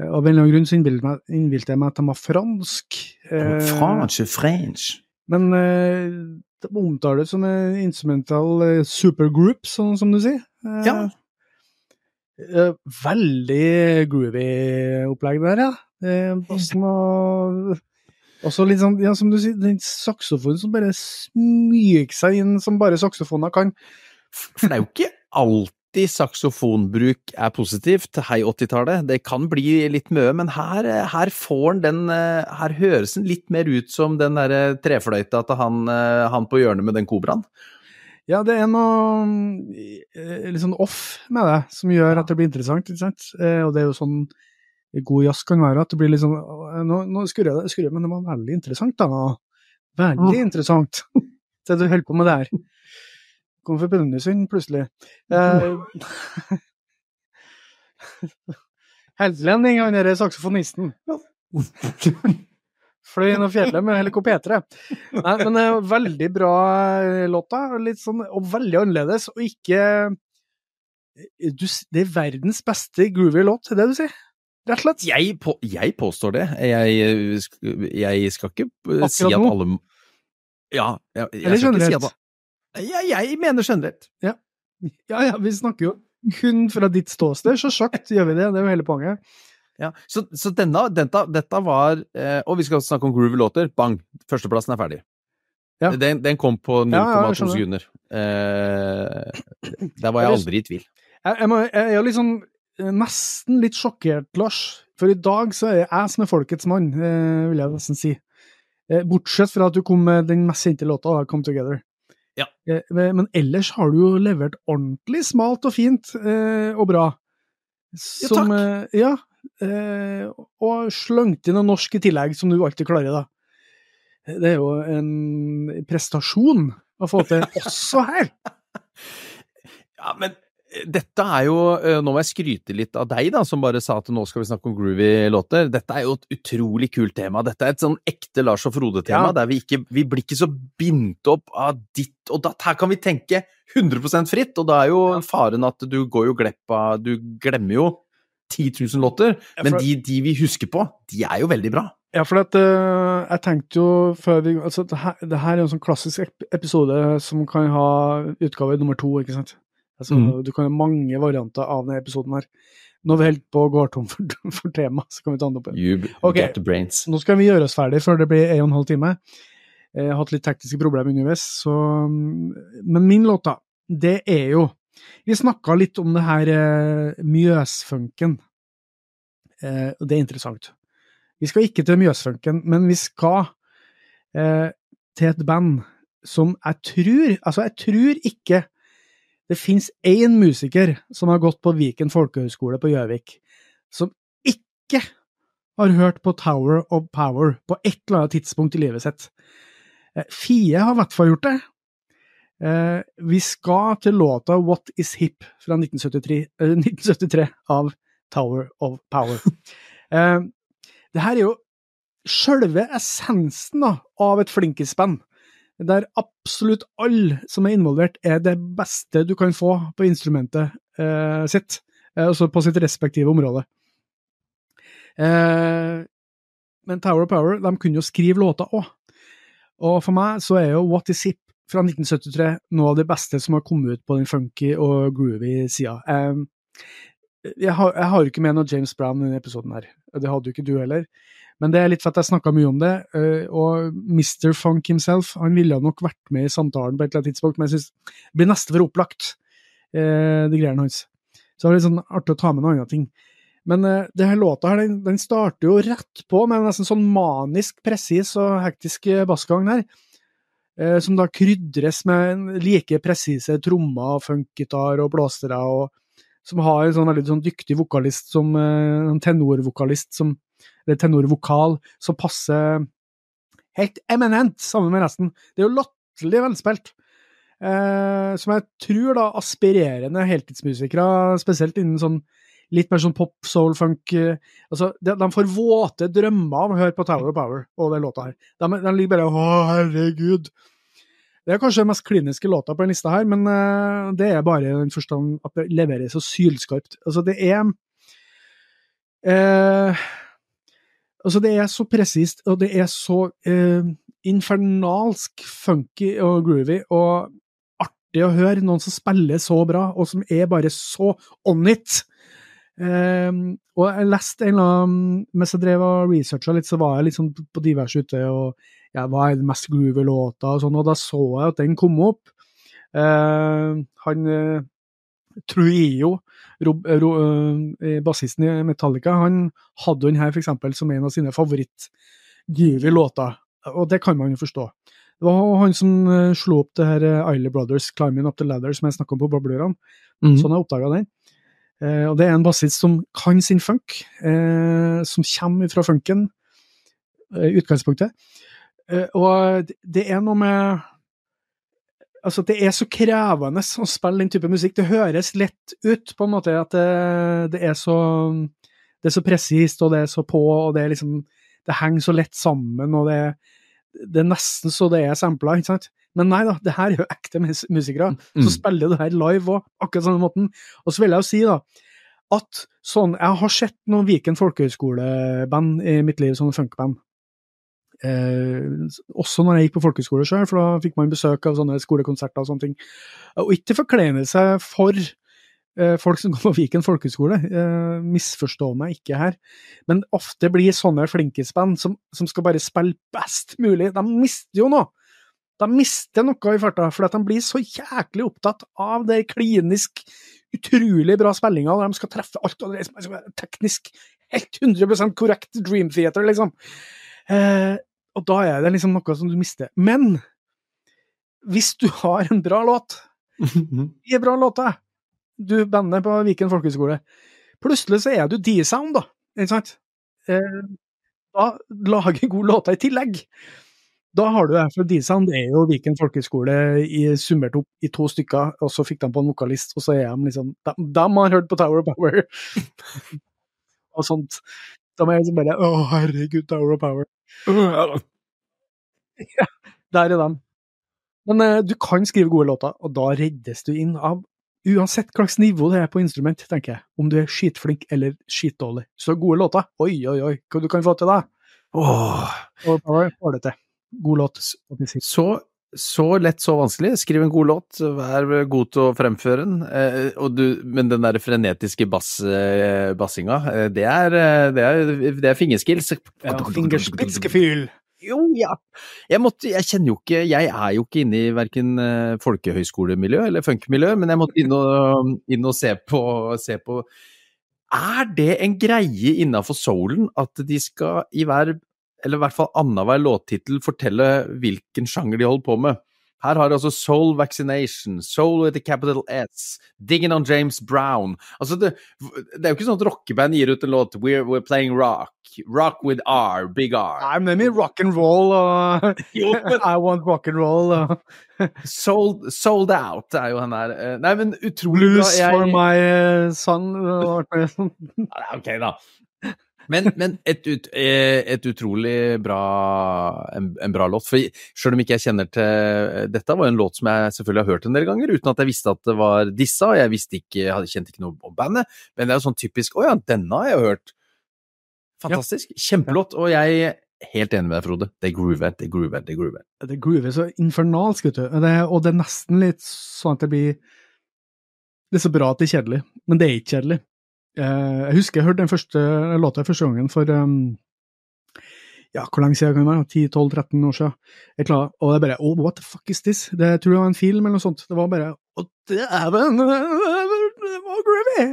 Speaker 1: Av en eller annen grunn så innbilte jeg meg at de var fransk.
Speaker 2: Fransk, Franche, French.
Speaker 1: Men de omtales som en instrumental supergroup, sånn som du sier.
Speaker 2: ja.
Speaker 1: Veldig groovy opplegg der, ja. Bassen og og så litt sånn, ja, som du sier, den saksofonen som bare smyger seg inn som bare saksofoner kan.
Speaker 2: For det er jo ikke alltid saksofonbruk er positivt hei 80-tallet. Det kan bli litt mye, men her, her får den den Her høres den litt mer ut som den derre trefløyta til han, han på hjørnet med den kobraen.
Speaker 1: Ja, det er noe litt sånn off med det, som gjør at det blir interessant, ikke sant. Og det er jo sånn god jazz kan være at det blir litt sånn Nå, nå skurrer jeg, skurrer, men det var veldig interessant, da. Veldig ja. interessant, det du holder på med der. Kom fra Brønnøysund, plutselig. Eh, Helselending, han derre saksofonisten. Fløy gjennom fjellet med helikopter. Nei, men det er veldig bra eh, låt, da. Litt sånn, og veldig annerledes, og ikke du, Det er verdens beste groovy låt, er det du sier?
Speaker 2: Rett og slett. Jeg, på, jeg påstår det. Jeg, jeg, skal ikke si at alle Ja, jeg, jeg skal
Speaker 1: ikke si at
Speaker 2: jeg, jeg mener generelt.
Speaker 1: Ja. ja, ja, vi snakker jo kun fra ditt ståsted, så sjakt gjør vi det. Det er jo hele poenget.
Speaker 2: Ja, Så, så denne, dette, dette var eh, Og vi skal snakke om groovy låter. Bang! Førsteplassen er ferdig. Ja. Den, den, kom på 0,2 ja, sekunder. Eh, der var jeg aldri i tvil.
Speaker 1: Jeg, jeg, må, jeg er sånn Eh, nesten litt sjokkert, Lars. For i dag så er det jeg som er folkets mann, eh, vil jeg nesten si. Eh, bortsett fra at du kom med den mest kjente låta, 'Come Together'.
Speaker 2: Ja.
Speaker 1: Men ellers har du jo levert ordentlig smalt og fint og bra.
Speaker 2: Som, ja, takk.
Speaker 1: Ja, og slengt inn noe norsk i tillegg, som du alltid klarer, da. Det er jo en prestasjon å få til også her.
Speaker 2: Ja, men dette er jo eh, Nå må jeg skryte litt av deg, da, som bare sa at nå skal vi snakke om groovy låter. Dette er jo et utrolig kult tema. Dette er et sånn ekte Lars og Frode-tema, ja. der vi ikke vi blir ikke så bindt opp av ditt og datt. Her kan vi tenke 100% fritt, og da er jo faren at du går jo glipp av Du glemmer jo 10 000 låter, men de, de, vi husker på, de er jo veldig bra.
Speaker 1: Ja, for at, uh, jeg tenkte jo før vi Altså, det her, det her er en sånn klassisk episode som kan ha utgave nummer to, ikke sant? Altså, mm. Du kan ha mange varianter av denne episoden her. Når vi holder på å gå tom for, for tema, så kan vi ta den opp
Speaker 2: igjen.
Speaker 1: Okay. Nå skal vi gjøre oss ferdig før det blir en og en halv time. Jeg har hatt litt tekniske problemer underveis, så Men min låt, da, det er jo Vi snakka litt om det her eh, Mjøsfunken. Eh, det er interessant. Vi skal ikke til Mjøsfunken, men vi skal eh, til et band som jeg tror Altså, jeg tror ikke det finnes én musiker som har gått på Viken folkehøgskole på Gjøvik, som ikke har hørt på Tower of Power på et eller annet tidspunkt i livet sitt. Eh, Fie har i hvert fall gjort det. Eh, vi skal til låta What Is Hip fra 1973, 1973 eh, av Tower of Power. Det her er jo sjølve essensen da, av et flinkisband der absolutt alle som er involvert, er det beste du kan få på instrumentet eh, sitt, eh, altså på sitt respektive område. Eh, men Tower of Power de kunne jo skrive låter òg. Og for meg så er jo What Is Hip fra 1973 noe av det beste som har kommet ut på den funky og groovy sida. Eh, jeg, har, jeg har ikke med noe James Brown i denne episoden her, det hadde jo ikke du heller. Men det er litt for at jeg snakka mye om det, eh, og Mr. Funk himself han ville nok vært med i samtalen på et eller annet tidspunkt, men jeg syns det blir nesten for opplagt, eh, de greiene hans. Så det er litt sånn artig å ta med noen andre ting. Men uh, det her låta her, den, den, starter jo rett på med en nesten sånn manisk presis og hektisk bassgang her. Uh, som da krydres med like presise trommer, funkgitar og blåsere, og som har en sånn veldig sånn dyktig vokalist som uh, en tenorvokalist som eller tenorvokal som passer helt eminent sammen med resten. Det er jo latterlig velspilt. Eh, som jeg tror da aspirerende heltidsmusikere, spesielt innen sånn litt mer sånn pop, soul, funk eh, altså, de, de, får våte drømmer av å høre på Tower of Power og den låta her. De, de ligger bare Å, herregud. Det er kanskje den mest kliniske låta på den lista her, men uh, det er bare i den forstand at det leveres så sylskarpt. Altså, det er uh, Altså, det er så presist, og det er så eh, infernalsk funky og groovy, og artig å høre noen som spiller så bra, og som er bare så on it. Um, og jeg leste en eller annen Mens jeg drev og researcha litt, så var jeg sånn på diverse ute og ja, hva er den mest groovy låta, og sånn, og da så jeg at den kom opp. Uh, han uh, Trujillo, uh, bassisten i Metallica, han hadde den her for eksempel som en av sine favoritt-groovy låter, og det kan man jo forstå. Det var han som slo opp det her Isley Brothers, 'Climbing Up The Ladder', som jeg snakka om på Bablerne. Mm. Sånn jeg oppdaga den. Eh, og det er en bassist som kan sin funk, eh, som kommer fra funken i eh, utgangspunktet. og det er noe med Altså, det er så krevende å spille den type musikk. Det høres lett ut, på en måte, at det, det er så det er så presist, og det er så på, og det er liksom Det henger så lett sammen, og det, det er nesten så det er sampla, ikke sant? Men nei da, det her er jo ekte musikere mm. som spiller det her live òg, akkurat samme måten. Og så vil jeg jo si da, at sånn Jeg har sett noen Viken folkehøgskoleband i mitt liv, sånne funkband. Eh, også når jeg gikk på folkeskole sjøl, for da fikk man besøk av sånne skolekonserter og sånne ting. Og ikke forklene seg for eh, folk som går på Viken folkeskole, eh, misforstå meg ikke her, men ofte blir sånne flinkisband som, som skal bare spille best mulig, de mister jo noe! De mister noe i farta, at de blir så jæklig opptatt av det klinisk utrolig bra spillinga, og de skal treffe alt, og det er teknisk helt 100 korrekt Dream Theater, liksom. Eh, og da er det liksom noe som du mister. Men hvis du har en bra låt, Gi bra låter, du bandet på Viken folkehøgskole, plutselig så er du D-sound, da, ikke sant? Eh, da lager gode låter i tillegg. Da har du det, for D-Sound er jo Viken folkehøgskole summert opp i to stykker, og så fikk de på en vokalist, og så er de liksom De, de har hørt på Tower of Power! og sånt. Da er liksom bare Å, herregud, Tower of Power. ja, der er dem. Men uh, du kan skrive gode låter, og da reddes du inn av Uansett hva slags nivå det er på instrument, tenker jeg. Om du er skitflink eller skitdårlig. Så gode låter, oi, oi, oi, hva du kan få til da? Åh. Og da får du til. God låt.
Speaker 2: Så, så lett, så vanskelig. Skriv en god låt, vær god til å fremføre den. Eh, du, men den der frenetiske bass, eh, bassinga, eh, det er, eh, det er, det er fingerskills.
Speaker 1: Ja, fingerspitzgefühl.
Speaker 2: Jo, ja. Jeg, måtte, jeg kjenner jo ikke Jeg er jo ikke inne i verken uh, folkehøyskolemiljø eller funkmiljø, men jeg måtte inn og, inn og se, på, se på Er det en greie innafor soulen at de skal i hver eller i hvert fall annenhver låttittel, fortelle hvilken sjanger de holder på med. Her har de altså Soul Vaccination, Soul with a capital S, Digging on James Brown Altså, det, det er jo ikke sånn at rockeband gir ut en låt We're, we're playing rock. Rock with R, big R.
Speaker 1: Nei, men rock and roll og I want rock and roll og
Speaker 2: sold, sold, Out er jo den der eh, Nei, men utrolig
Speaker 1: Blues bra. Jeg... for my son.
Speaker 2: ok, da. Men, men et, ut, eh, et, utrolig bra en, en, bra låt. For selv om ikke jeg kjenner til Dette var jo en låt som jeg selvfølgelig har hørt en del ganger, uten at jeg visste at det var disse, og jeg visste ikke, jeg kjente ikke noe om bandet. Men det er jo sånn typisk Å ja, denne har jeg hørt. Fantastisk. Ja. Kjempelåt. Og jeg er helt enig med deg, Frode. Det groover, det groover, det groover.
Speaker 1: Det groover så infernalsk, vet du. Det, og det er nesten litt sånn at det blir Det er så bra at det er kjedelig, men det er ikke kjedelig. Eh, jeg husker jeg hørte den første låta første gangen for um, ja, hvor lenge siden kan det være? 10-12-13 år siden. Jeg klar, og det er bare oh, what the fuck is this? Det tror jeg var en film eller noe sånt. Det var bare Å, dæven! Det var groovy!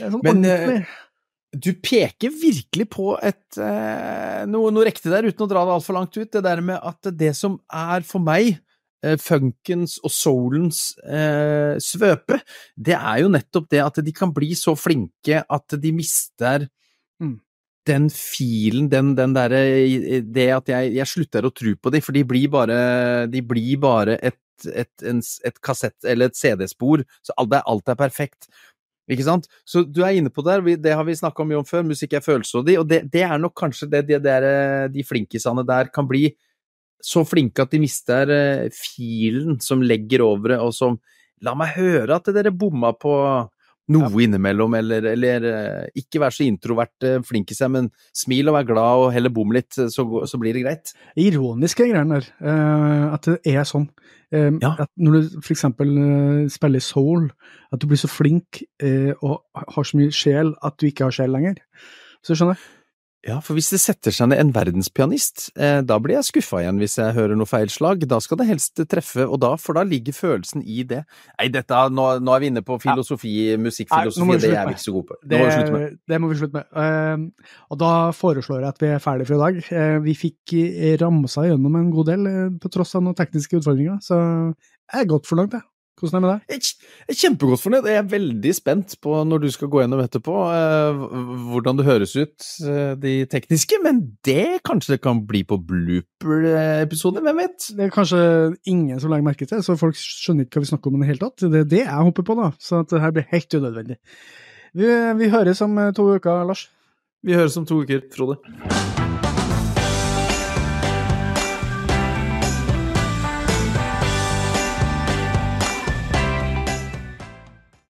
Speaker 1: Sånn
Speaker 2: Men uh, du peker virkelig på et, uh, noe, noe riktig der, uten å dra det altfor langt ut. Det der med at det som er for meg funkens og soulens eh, svøpe, det er jo nettopp det at de kan bli så flinke at de mister mm. den filen, den, den derre Det at jeg, jeg, slutter å tro på dem, for de blir bare, de blir bare et, et, en, et kassett- eller et CD-spor. Så alt er, alt er perfekt. Ikke sant? Så du er inne på der, det har vi snakka mye om før, musikk er følelser og det, det, er nok kanskje det de, der, de flinkisene der kan bli så flinke at de mister eh, filen som legger over det, og som La meg høre at dere bomma på noe ja. innimellom, eller, eller, eh, ikke vær så introvert eh, flink i seg, men smil og vær glad og heller bom litt, så, så, blir det greit.
Speaker 1: Ironiske greiene der, at det er sånn. Ja. At når du f.eks. spiller soul, at du blir så flink og har så mye sjel at du ikke har sjel lenger. Så skjønner jeg.
Speaker 2: Ja, for hvis det setter seg ned en verdenspianist, eh, da blir jeg skuffa igjen hvis jeg hører noe feilslag. Da skal det helst treffe, og da, for da ligger følelsen i det. Nei, dette, nå, nå er vi inne på filosofi, ja. musikkfilosofi, det er vi ikke så gode på.
Speaker 1: Det, må vi slutte med. Det må vi slutte med. Uh, og da foreslår jeg at vi er ferdige for i dag. Uh, vi fikk ramsa gjennom en god del, uh, på tross av noen tekniske utfordringer, så jeg er godt fornøyd, jeg. Hvordan er det med deg?
Speaker 2: Jeg er kjempegodt fornøyd. Jeg er veldig spent på når du skal gå gjennom etterpå, eh, hvordan det høres ut, eh, de tekniske. Men det kanskje det kan bli på blooper-episode, hvem vet?
Speaker 1: Det er kanskje ingen som legger merke til, så folk skjønner ikke hva vi snakker om i det hele tatt. Det er det jeg håper på, da. Så det her blir helt unødvendig. Vi, vi høres om to uker, Lars.
Speaker 2: Vi høres om to uker, Frode.